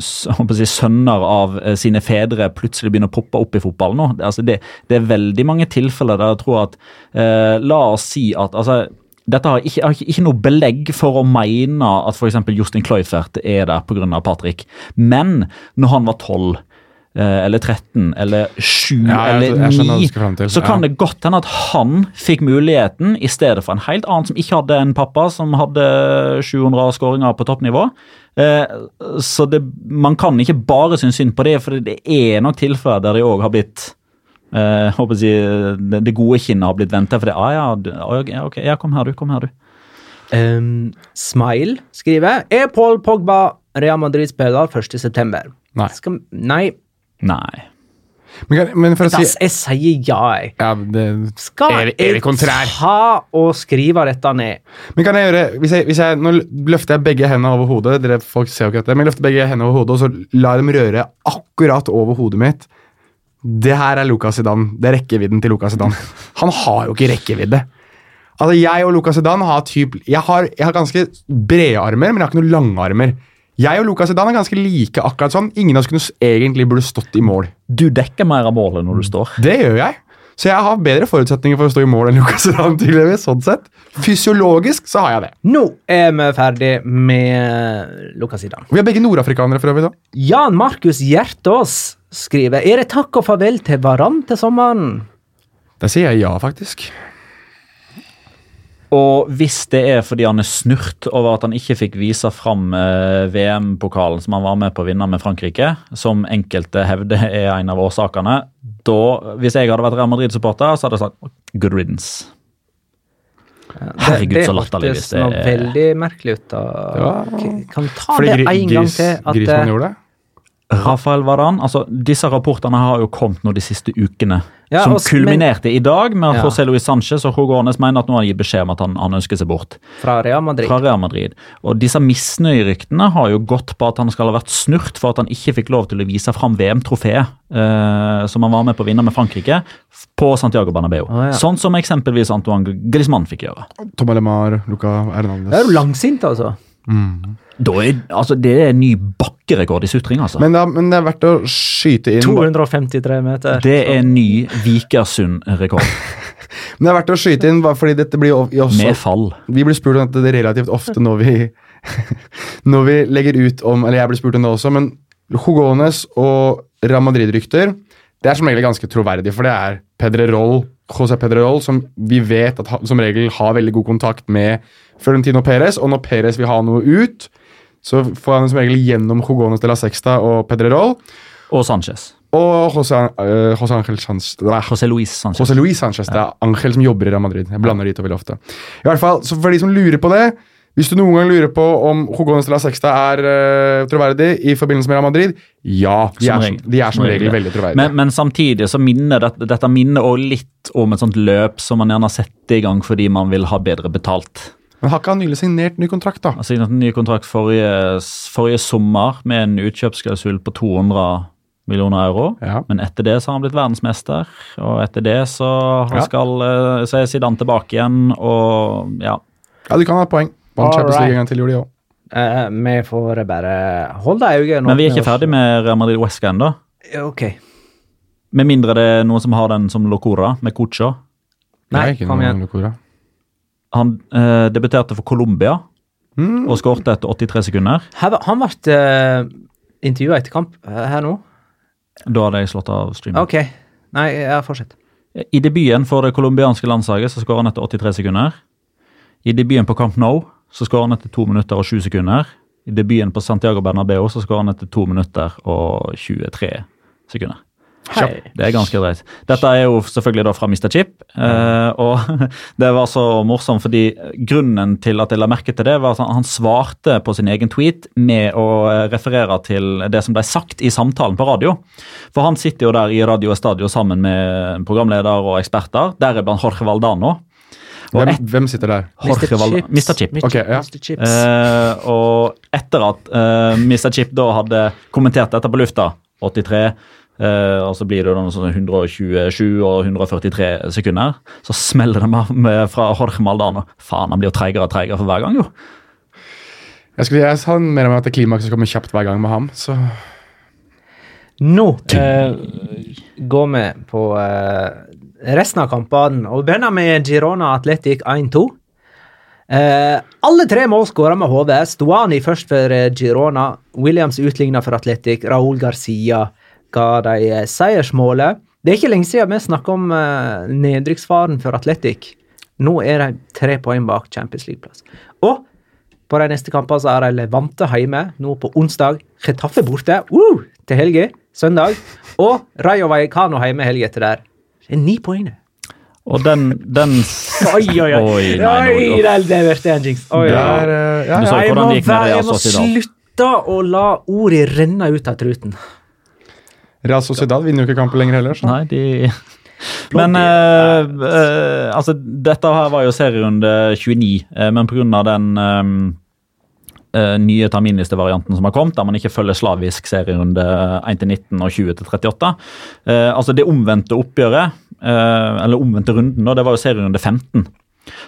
S4: si, sønner av eh, sine fedre plutselig begynner å poppe opp i fotballen nå. Altså det, det er veldig mange tilfeller der jeg tror at eh, La oss si at altså, dette har ikke, har ikke, ikke noe belegg for å mene at f.eks. Justin Cloyfert er der pga. Patrick, men når han var 12 eh, eller 13 eller 7
S3: Ja, jeg-
S4: eller
S3: jeg skjønner hva du
S4: 9,
S3: skal frem til.
S4: så kan
S3: Ja.
S4: det godt hende at han fikk muligheten i stedet for en helt annen som ikke hadde en pappa som hadde 700 skåringer på toppnivå. Eh, så det, man kan ikke bare synes synd på det, for det er nok tilfeller der de òg har blitt eh, håper jeg å si, det, det gode kinnet har blitt ventet. For det, ah, ja, ah, ok, ok, ja, kom her, du. Kom her, du.
S1: Um, Smile skriver Er Paul Pogba Real Madrid-spiller 1.9.?
S3: Nei.
S1: Skal, nei.
S4: Nei.
S3: Men, men for å si
S1: Das, jeg sier ja, jeg.
S3: ja, det,
S1: Skal
S3: er, evig jeg
S1: ta og skrive dette ned?
S3: Men kan jeg gjøre hvis jeg, hvis jeg, Nå løfter jeg begge hendene over hodet. Dere folk ser jo ikke dette, men jeg løfter begge hendene over hodet, og så lar dem røre akkurat over hodet mitt. Det her er Lucas Zidane. Det er rekkevidden til Lucas Zidane. Han har jo ikke rekkevidde. Altså, Jeg og Lucas Zidane har typ, jeg har, jeg har ganske brede armer, men jeg har ikke noen lange armer. Jeg og Lucas Zidane er ganske like akkurat sånn. Ingen av oss kunne egentlig burde stått i mål.
S4: Du dekker mer av målet når du står.
S3: Det gjør jeg. Så jeg har bedre forutsetninger for å stå i mål enn Lucas Zidane. tydeligvis, sånn sett. Fysiologisk så har jeg det.
S1: Nå er vi ferdig med Lucas Zidane.
S3: Vi er begge nordafrikanere for øvrig. da.
S1: Jan Markus Hjertås skriver Er det takk og farvel til Varan til sommeren?
S3: Der sier jeg ja, faktisk.
S4: Og hvis det er fordi han er snurt over at han ikke fikk vise fram eh, VM-pokalen som han var med på å vinne med Frankrike, som enkelte hevder er en av årsakene, da, hvis jeg hadde vært Real Madrid-supporter, så hadde jeg sagt good riddance. Herregud,
S1: det
S4: så latterlig hvis
S1: hørtes
S4: det er
S1: veldig merkelig ut. da.
S3: Ja.
S1: Kan ta
S3: Fordi
S1: det en gang til? At,
S3: Grismann
S1: eh,
S3: gjorde det?
S4: Rafael Varan, altså Disse rapportene har jo kommet nå de siste ukene.
S1: Ja,
S4: som
S1: også, kulminerte
S4: kulminerte i dag med at
S1: Ja.
S4: José Luis Sánchez og Jorge Ornes mener at nå har gitt beskjed om at han, han ønsker seg bort
S1: fra Real Madrid.
S4: fra Real Madrid. Og Disse misnøyeryktene har jo gått på at han skal ha vært snurt for at han ikke fikk lov til å vise fram VM-trofeet eh, som han var med på å vinne med Frankrike på Santiago Bernabeu.
S1: Ah, ja.
S4: Sånn som eksempelvis Antoine Griezmann fikk gjøre.
S3: Tom Alemar, Luca
S1: Det er jo langsint, altså.
S4: Da er, altså, det er en ny bakkerekord i sutring, altså.
S3: Men, da, men det er verdt å skyte inn
S1: 253 meter.
S4: det er en ny Vikersund-rekord.
S3: Men det er verdt å skyte inn, bare fordi dette blir jo også
S4: Med fall.
S3: Vi blir spurt om dette relativt ofte når vi, når vi legger ut om Eller jeg blir spurt om det også, men Hugones og Real Madrid-rykter det er som regel ganske troverdig, for det er Pedrerol, José Pedrerol, som vi vet at ha, som regel har veldig god kontakt med Florentino Perez, og når Perez vil ha noe ut, så får han som regel gjennom Jogones de la Sexta og Pedrerol.
S4: Og Sanchez.
S3: Og José, uh, José Angel Sanchez, nei,
S4: José Luis Sanchez.
S3: José Luis Sanchez. Det er Angel som jobber i Real Madrid. Jeg blander de to veldig ofte. I hvert fall, så For de som lurer på det Hvis du noen gang lurer på om Jogones de la Sexta er uh, troverdig i forbindelse med Real Madrid, ja. De
S4: Som
S3: er,
S4: regel.
S3: som, de er som regel
S4: regel.
S3: veldig troverdige.
S4: Men, men samtidig så minner dette, dette minner også litt om et sånt løp som man gjerne setter i gang fordi man vil ha bedre betalt.
S3: Men har ikke han nylig signert ny kontrakt, da?
S4: Han signerte ny kontrakt forrige, forrige sommer med en utkjøpsklausul på 200 millioner euro.
S3: Ja.
S4: Men etter det så har han blitt verdensmester, og etter det så, han
S3: Ja.
S4: skal, eh, så er Zidane tilbake igjen, og ja.
S3: Ja, du kan ha et poeng. Vant Champions League en gang til, gjorde de òg.
S1: Eh, vi får bare holde øynene
S4: Men vi er ikke ferdig med Real Madrid Wesca ennå.
S1: Ok.
S4: Med mindre det er noen som har den som Locora, med Cucho.
S1: Nei,
S3: ikke
S1: kom igjen.
S4: Han uh, debuterte for Colombia
S3: Mm.
S4: og skårte etter 83 sekunder.
S1: Her, han ble uh, intervjua etter kamp eh, her nå.
S4: Da hadde jeg slått av streamen.
S1: Ok. Nei, ja, fortsett.
S4: I debuten for det colombianske landslaget så skårer han etter 83 sekunder. I debuten på Camp Nou så skårer han etter 2 minutter og 7 sekunder. I debuten på Santiago Bernabeu så skårer han etter 2 minutter og 23 sekunder.
S1: Hei.
S4: Det er ganske dreit. Dette er jo selvfølgelig da fra Mr. Chip. eh, og det var så morsomt fordi grunnen til at jeg la merke til det, var at han, svarte på sin egen tweet med å eh, referere til det som ble sagt i samtalen på radio. For han sitter jo der i Radio Estadio sammen med programleder og eksperter, deriblant Jorge Valdano. Og
S3: Hvem,
S4: et,
S3: hvem sitter der?
S4: Jorge Val- Mr. Chip.
S3: Okay, ja.
S1: Mr. Chips.
S4: Eh, og etter at uh, Mr. Chip da hadde kommentert dette på lufta, 83, Uh, og så blir det da noe sånn 127 og 143 sekunder, så smeller det med, med fra Jorge Maldano. Faen, han blir jo treigere og treigere for hver gang, jo.
S3: Jeg, skulle, jeg sa mer om at det klimakset kommer kjapt hver gang med ham, så
S1: Nå uh, går vi på eh, resten av kampene, og begynner med Girona Atletic 1-2. Eh, alle tre mål skåra med HV. Stuani først for eh, Girona. Williams utligna for Atletic. Raúl Garcia ga de eh, seiersmålet. Det er ikke lenge siden vi snakka om eh, nedrykksfaren for Atletic. Nå er de tre poeng bak Champions League-plass. Og på de neste kampene så er de Levante hjemme nå på onsdag. Chetaffe borte uh, til helga, søndag. Og Rayo Vallecano hjemme helga etter der. Det er ni poeng, det.
S4: Og den, den
S1: Oi, oi, oi.
S4: Oi, nei,
S1: Oi, det er verste jinx. Oi,
S3: det
S1: oi, oi.
S3: er, eh, ja,
S4: Du
S3: ja.
S4: sa jo
S1: Jeg må,
S4: hvordan det gikk med
S1: være-
S4: Real
S1: jeg må slutte å la ordet renne ut av truten.
S3: Real Sociedad vinner jo ikke kampen lenger heller. Så.
S4: Nei, de Men eh, eh, altså, dette her var jo serierunde 29, eh, men pga. den eh, eh, nye terminlistevarianten som har kommet, der man ikke følger slavisk serierunde 1-19 og 20-38 Uh, Altså det omvendte oppgjøret, uh, eller omvendte runden, da, det var jo serierunde 15.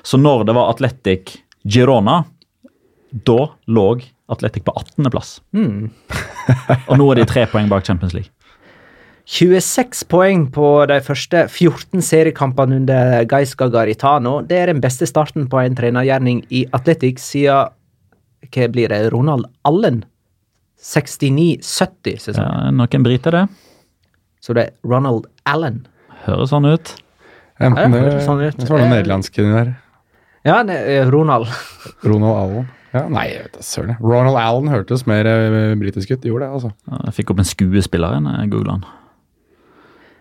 S4: Så når det var Atletic Girona, da lå Atletic på 18.-plass. og nå er de tre poeng bak Champions League.
S1: 26 poeng på de første 14 seriekampene under Gaisca Garitano. Det er den beste starten på en trenergjerning i Atletic siden Hva blir det? Ronald Allen? 69-70 sesong.
S4: Ja, noen briter, det.
S1: Så det er Ronald Allen.
S4: Høres sånn ut.
S3: Enten
S1: Ja,
S3: det,
S1: det høres sånn ut.
S3: så var det nederlandske, nederlandsk inni der.
S1: Ja, det er Ronald.
S3: Ronald Allen. Ja, nei, jeg vet søren. Ronald Allen hørtes mer eh, britisk ut. Gjorde det, altså.
S4: Ja, Jeg fikk opp en skuespiller, igjen, jeg googlet han.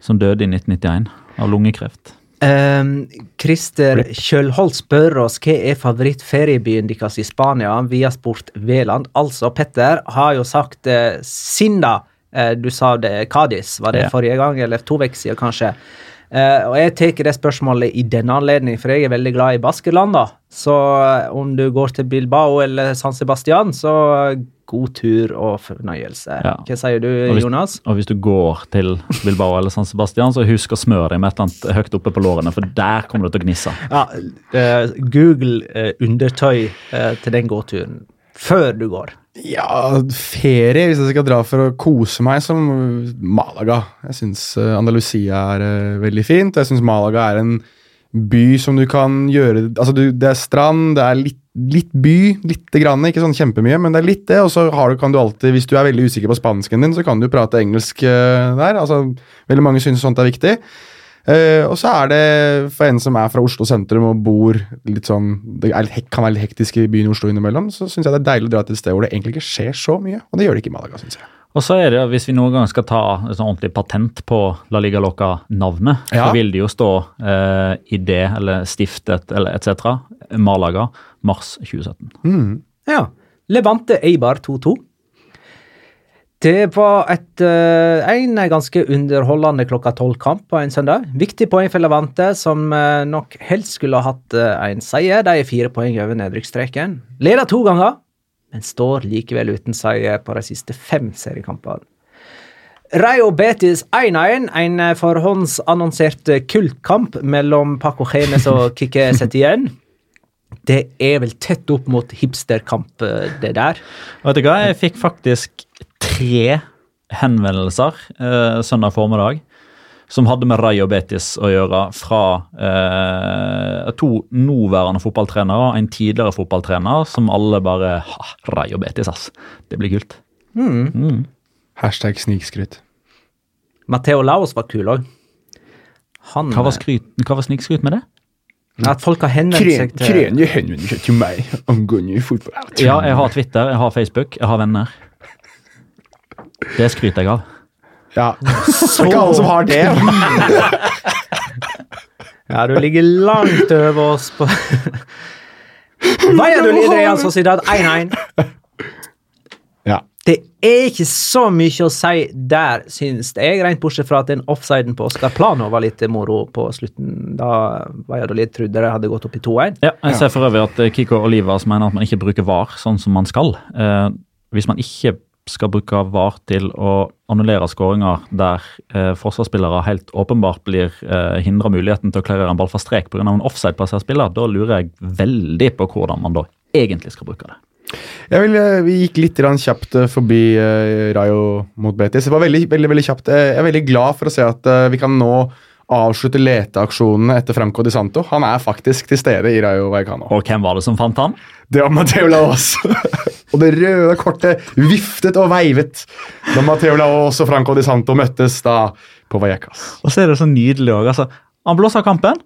S4: Som døde i 1991 av lungekreft.
S1: Um, Christer Kjølholt spør oss hva er favorittferiebyen deres i Spania via Sport Veland. Altså, Petter har jo sagt uh, Sinda. Uh, du sa det Cádiz, var det
S4: Ja.
S1: forrige gang, eller to uker siden kanskje. Uh, og jeg tar det spørsmålet i denne anledning, for jeg er veldig glad i Baskeland. da. Så uh, om du går til Bilbao eller San Sebastian, så god tur og fornøyelse.
S4: Ja.
S1: Hva sier du,
S4: Og hvis-
S1: Jonas?
S4: Og hvis du går til Bilbao eller San Sebastian, så husk å smøre deg med et eller annet høyt oppe på lårene, for der kommer du til å gnisse.
S1: Ja, uh, Google uh, undertøy uh, til den gåturen før du går.
S3: Ja, ferie, hvis jeg skal dra for å kose meg, som Malaga. Jeg syns Andalusia er veldig fint. og Jeg syns Malaga er en by som du kan gjøre Altså, du, det er strand, det er litt, litt by, lite grann, ikke sånn kjempemye, men det er litt det. Og så du, kan du alltid, hvis du er veldig usikker på spansken din, så kan du prate engelsk eh, der. Altså, veldig mange syns sånt er viktig. Uh, og så er det for en som er fra Oslo sentrum og bor litt sånn Det litt, kan være litt hektisk i byen Oslo innimellom, så syns jeg det er deilig å dra til et sted hvor det egentlig ikke skjer så mye. Og det gjør det ikke i Malaga, syns jeg.
S4: Og så er det, hvis vi noen gang skal ta et sånn ordentlig patent på La Liga Loca-navnet,
S3: Ja.
S4: så vil det jo stå eh, idé eller stiftet eller etc. Malaga, mars 2017.
S1: Ja. Levante Eibar 2-2. Det var et, eh, en ganske underholdende klokka tolv-kamp på en søndag. Viktig poeng for Levante, som eh, nok helst skulle ha hatt eh, en seier. De er fire poeng over nedrykksstreken. Leder to ganger, men står likevel uten seier på de siste fem seriekampene. Rayo Betis 1-1, en eh, forhåndsannonsert eh, kultkamp mellom Paco Genes og Kike Setien. Det er vel tett opp mot hipsterkamp, eh, det der.
S4: Vet du hva, jeg fikk faktisk tre henvendelser eh, søndag formiddag som hadde med Rayo Betis å gjøre fra eh, to nåværende fotballtrenere og en tidligere fotballtrener, som alle bare ha, Rayo Betis, ass. Det blir kult.
S3: Hashtag snikskryt.
S1: Matteo Laos var kul òg. Han
S4: Hva var, skryt, hva var snikskryt med det?
S1: At folk har henvendt seg til
S3: henvender seg til meg angående fotball.
S4: Ja, jeg har Twitter, jeg har Facebook, jeg har venner. Det skryter jeg av.
S3: Ja. Det er ikke alle som har det.
S1: Ja, du ligger langt over oss på Valladolid Real Sociedad 1-1.
S3: Ja.
S1: Det er ikke så mye å si der, synes jeg, rent bortsett fra at den offsiden på Oscar Plano var litt moro på slutten, da Valladolid trodde de hadde gått opp i 2-1.
S4: Ja, jeg ser for øvrig at Kiko Olivas mener at man ikke bruker VAR sånn som man skal. Eh, hvis man ikke skal bruke VAR til å annullere skåringer der eh, forsvarsspillere helt åpenbart blir eh, hindra muligheten til å klarere en ball fra strek pga. en offside-plassert spiller, da lurer jeg veldig på hvordan man da egentlig skal bruke det.
S3: Jeg vil, eh, vi gikk litt kjapt eh, forbi eh, Rayo mot Betis. Det var veldig, veldig, veldig kjapt. Eh, Jeg er veldig glad for å se at eh, vi kan nå avslutte leteaksjonene etter Franco Di Santo. Han er faktisk til stede i Rayo Vallecano.
S4: Og hvem var det som fant han?
S3: Det var Mateo Laos. og det røde kortet viftet og veivet da Mateo Laos og Franco Di Santo møttes da på Vallecas.
S4: Og så er det så nydelig òg. Altså, han blåser av kampen,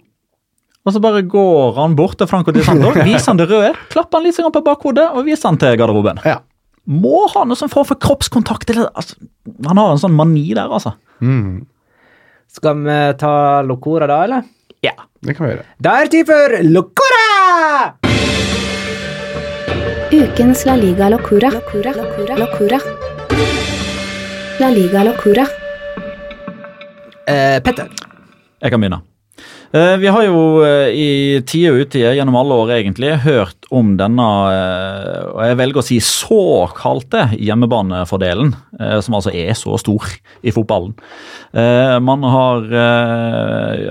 S4: og så bare går han bort til Franco Di Santo, viser han det røde, klapper han litt sånn på bakhodet og viser han til garderoben.
S3: Ja.
S4: Må ha noe som får for kroppskontakt. Eller, altså, han har en sånn mani der, altså.
S1: Skal vi ta Locora da, eller?
S4: Ja.
S3: Det kan vi gjøre.
S1: Da er det tid for Locora!
S2: Ukens La Liga Locora. Locora. Locora. Locora. La Liga Locora.
S1: Eh, Petter.
S4: Jeg kan begynne. Eh, Vi har jo eh, i tide og utide gjennom alle år egentlig hørt om denne, eh, og jeg velger å si såkalte hjemmebanefordelen, som altså er så stor i fotballen. Man har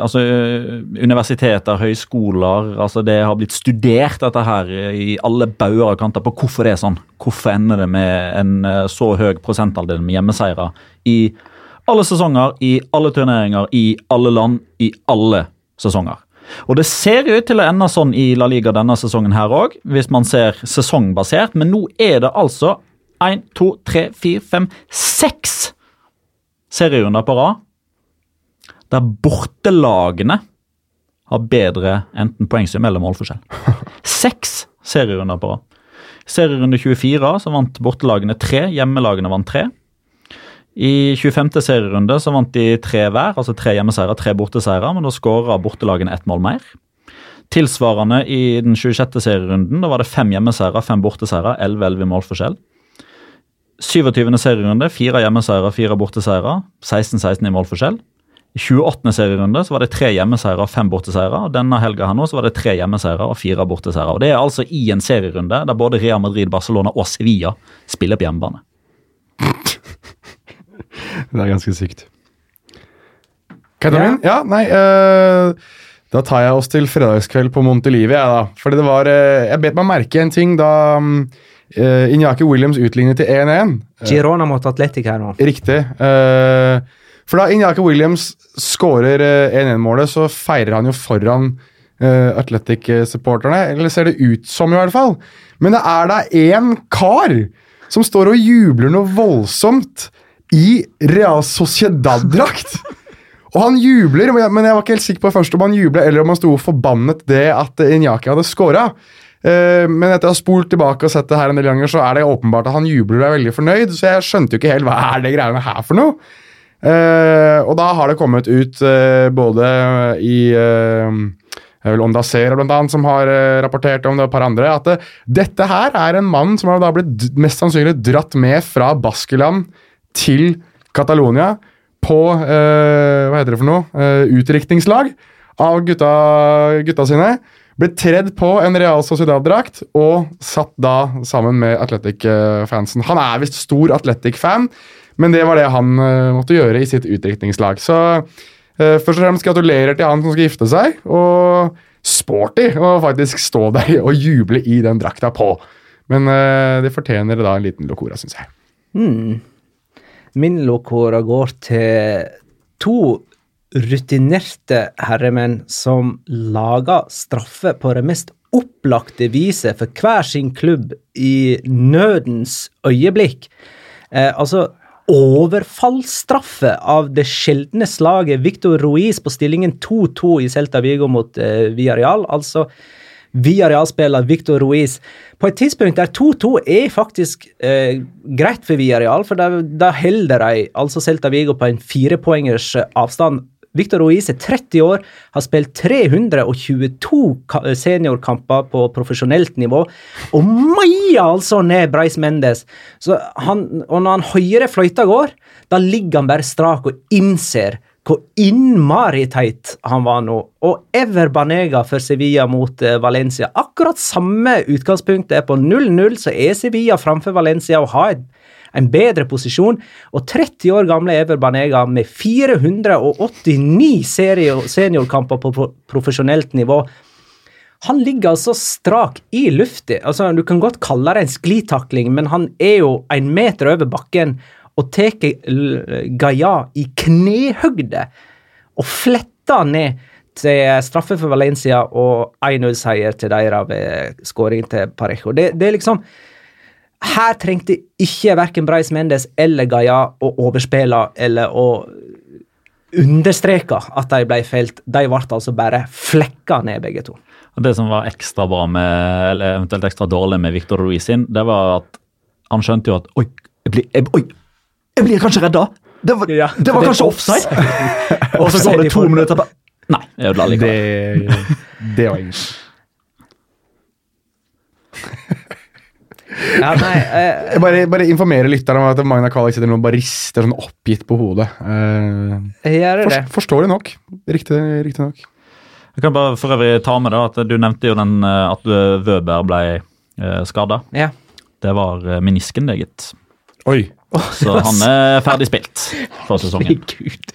S4: altså universiteter, høyskoler, altså det har blitt studert dette her i alle bauger og kanter på hvorfor det er sånn. Hvorfor ender det med en så høy prosentandel med hjemmeseiere i alle sesonger, i alle turneringer, i alle land, i alle sesonger. Og det ser ut til å ende sånn i La Liga denne sesongen her òg, hvis man ser sesongbasert, men nå er det altså én, to, tre, fire, fem, seks serierunder på rad der bortelagene har bedre enten poengsum eller målforskjell. Seks serierunder på rad. Serierunde 24 så vant bortelagene tre, hjemmelagene vant tre. I 25. serierunde så vant de tre hver, altså tre hjemmeseiere, tre borteseiere, men da skåra bortelagene ett mål mer. Tilsvarende i den 26. serierunden, da var det fem hjemmeseiere, fem borteseiere, 11-11 i målforskjell. 27. serierunde, fire hjemmeseiere, fire borteseiere, 16-16 i målforskjell. I 28. serierunde så var det tre hjemmeseiere og fem borteseiere. og Denne helga her nå så var det tre hjemmeseiere og fire borteseiere. Og Det er altså i en serierunde der både Real Madrid, Barcelona og Sevilla spiller på hjemmebane.
S3: Det er ganske sykt. Katamin? Ja, nei uh, Da tar jeg oss til fredagskveld på Montelivi, jeg, da. Fordi det var uh, Jeg bet meg merke en ting da øh, Inyaki Williams utlignet til 1-1.
S1: Girona mot Atletic her nå.
S3: Riktig. Eh, for da Inyaki Williams skårer eh, 1-1-målet, så feirer han jo foran uh, Atletic-supporterne. Eller ser det ut som, i hvert fall. Men det er da én kar som står og jubler noe voldsomt i Real Sociedad-drakt. Og han jubler, men jeg, var ikke helt sikker på først om han jublet eller om han sto forbannet det at Inyaki hadde scora. Eh, men etter å ha spolt tilbake og sett det her en del ganger, så er det åpenbart at han jubler og er veldig fornøyd. Så jeg skjønte jo ikke helt hva er det greiene her for noe. Eh, og da har det kommet ut eh, både i vel Ondacera blant annet, som har rapportert om det, og et par andre, at det, dette her er en mann som har da blitt mest sannsynlig dratt med fra Baskeland til Catalonia på eh, hva heter det for noe, eh, utdrikningslag av gutta, gutta sine. Ble tredd på en Real Sociedad-drakt og satt da sammen med Athletic-fansen. Han er visst stor Athletic-fan, men det var det han eh, måtte gjøre i sitt utdrikningslag. Så eh, først og fremst gratulerer til han som skal gifte seg, og sporty å faktisk stå der og juble i den drakta på. Men eh, det fortjener da en liten locora, syns jeg.
S1: Hmm. Min lokora går til to rutinerte herremenn som lager straffe på det mest opplagte viset for hver sin klubb i nødens øyeblikk. Eh, altså overfallsstraffe av det sjeldne slaget. Victor Ruiz på stillingen 2-2 i Celta Vigo mot eh, Villarreal. Altså Villarreal-spiller Victor Ruiz. På et tidspunkt der 2-2 er faktisk eh, greit for Villarreal, for da, holder de altså Celta Vigo på en firepoengers eh, avstand. Victor Ruiz er 30 år, har spilt 322 seniorkamper på profesjonelt nivå, og maia altså ned Breis Mendes. Han, og når han høyre fløyta går, da ligger han bare strak og innser hvor innmari teit han var nå. Og Ever Banega for Sevilla mot eh, Valencia. Akkurat samme utgangspunkt er på 0-0, så er Sevilla framfor Valencia og har en bedre posisjon. Og 30 år gamle Ever Banega med 489 seniorkamper på profesjonelt nivå. Han ligger altså strak i lufta. Altså, du kan godt kalle det en sklitakling, men han er jo en meter over bakken og tar Gaia i knehøgde og fletter ned til straffe for Valencia og 1-0-seier til deres ved skåring til Parejo. Det, det er liksom Her trengte ikke verken Breis Mendes eller Gaia å overspille eller å understreke at de ble felt. De ble altså bare flekka ned, begge to.
S4: Det som var ekstra bra med, eller eventuelt ekstra dårlig med Victor Ruiz sin, det var at han skjønte jo at Oi, jeg blir, jeg, oi, jeg blir kanskje redda! Det var,
S1: Ja,
S4: det var
S1: det
S4: kanskje
S1: offside.
S4: offside! og så går det to minutter på Nei, jeg ødela likevel.
S3: Det, det var ingen.
S1: Ja, nei, eh,
S3: Jeg bare, bare informerer lytterne om at Magna Kvalik sitter nå og bare rister sånn oppgitt på hodet. Eh,
S1: gjør det.
S3: for, forståelig nok. Riktig, riktig nok.
S4: Jeg kan bare for øvrig ta med da, at Du nevnte jo den eh, at Vøber ble eh, skada.
S1: Ja.
S4: Det var eh, menisken, det, gitt.
S3: Oi.
S4: Så han er ferdig spilt for sesongen.
S1: Gud.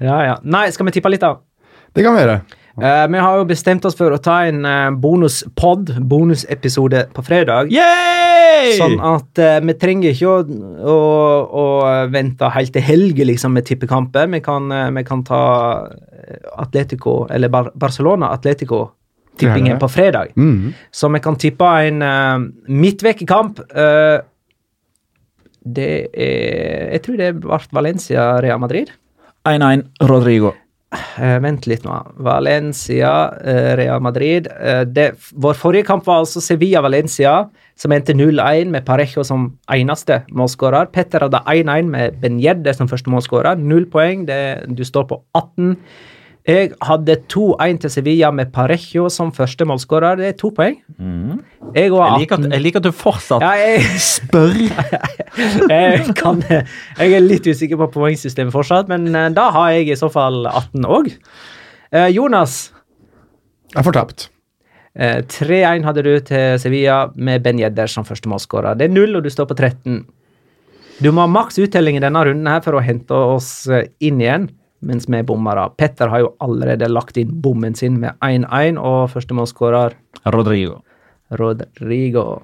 S1: Ja, ja. Nei, skal vi tippe litt, da?
S3: Det kan vi gjøre.
S1: Eh, vi har jo bestemt oss for å ta en uh, bonuspod, bonusepisode, på fredag.
S4: Yay!
S1: Sånn at eh, vi trenger ikke å, å, å vente helt til helga liksom, med tippekamper. Vi kan, eh, vi kan ta eh, Atletico, eller Bar Barcelona Atletico-tippingen på fredag.
S3: Mm.
S1: Så vi kan tippe en uh, midtvekekamp. eh, det er Jeg tror det ble Valencia-Real Madrid.
S4: 1-1 Rodrigo.
S1: Uh, vent litt nå. Valencia, eh, Real Madrid. Uh, det, vår forrige kamp var altså Sevilla-Valencia, som endte 0-1 med Parejo som eneste målskårer. Petter hadde 1-1 med Benjedde som første målskårer. Null poeng. Det, du står på 18. Jeg hadde 2-1 til Sevilla med Parejo som første målskårer. Det er to poeng. Jeg,
S4: Jeg liker, at, jeg liker at du fortsatt
S1: Ja, jeg,
S4: spør.
S1: jeg, kan, jeg er litt usikker på poengsystemet fortsatt, men eh, da har jeg i så fall 18 òg. Jonas,
S3: Jeg har fortapt.
S1: eh, 3-1 hadde du til Sevilla med Ben Jedder som første målskårer. Det er null, og du står på 13. Du må ha maks uttelling i denne runden her for å hente oss eh, inn igjen, mens vi bommer da. Petter har jo allerede lagt inn bommen sin med 1-1, og første målskårer
S4: Rodrigo.
S1: Rodrigo.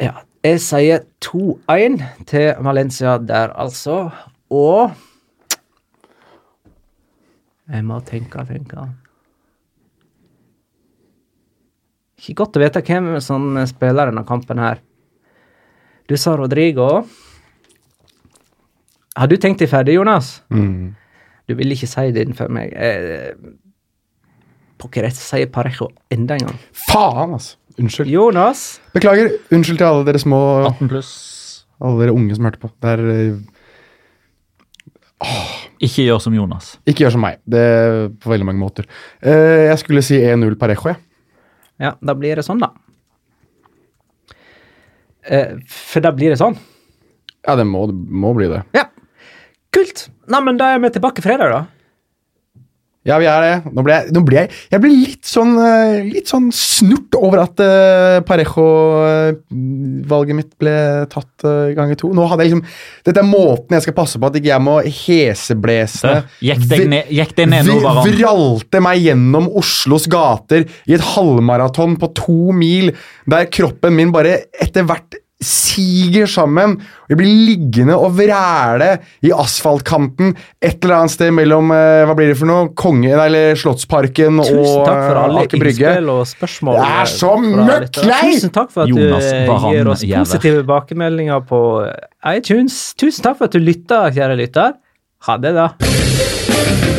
S1: Ja, jeg sier 2-1 til Valencia der, altså. Og Jeg må tenke, tenke. Ikke godt å vite hvem som spiller denne kampen her. Du sa Rodrigo. Har du tenkt deg ferdig, Jonas?
S3: Mm.
S1: Du vil ikke si det innenfor meg. Eh, Pokker, jeg sier Parejo enda en gang.
S3: Faen, altså. Unnskyld.
S1: Jonas.
S3: Beklager. Unnskyld til alle dere små
S4: 18 pluss.
S3: Alle dere unge som hørte på. Det er, åh.
S4: Ikke gjør som Jonas.
S3: ikke gjør som meg. Det er på veldig mange måter. Eh, jeg skulle si 1-0 Parejo, jeg.
S1: Ja, da blir det sånn, da. Eh, for da blir det sånn.
S3: Ja, det må, må bli det.
S1: Ja. Kult. Nei, men da er vi tilbake fredag, da.
S3: Ja, vi er det. Nå ble jeg, nå ble jeg, jeg ble litt sånn, eh, litt sånn snurt over at uh, Parejo-valget mitt ble tatt uh, ganger to. Nå hadde jeg liksom, Dette er måten jeg skal passe på at ikke jeg må heseblesende
S4: Gikk deg ned, deg ned nå, Varan.
S3: Vralte meg gjennom Oslos gater i et halvmaraton på to mil, der kroppen min bare etter hvert siger sammen. Vi Jeg blir liggende og vræle i asfaltkanten et eller annet sted mellom eh, hva blir det for noe, Konge, eller Slottsparken og
S1: Tusen takk for alle innspill og spørsmål.
S3: Det er så
S1: fra
S3: møkk lei!
S1: Tusen takk for at
S4: Jonas
S1: du eh, gir oss positive tilbakemeldinger på iTunes. Tusen takk for at du lytta, kjære lytter. Ha det, da.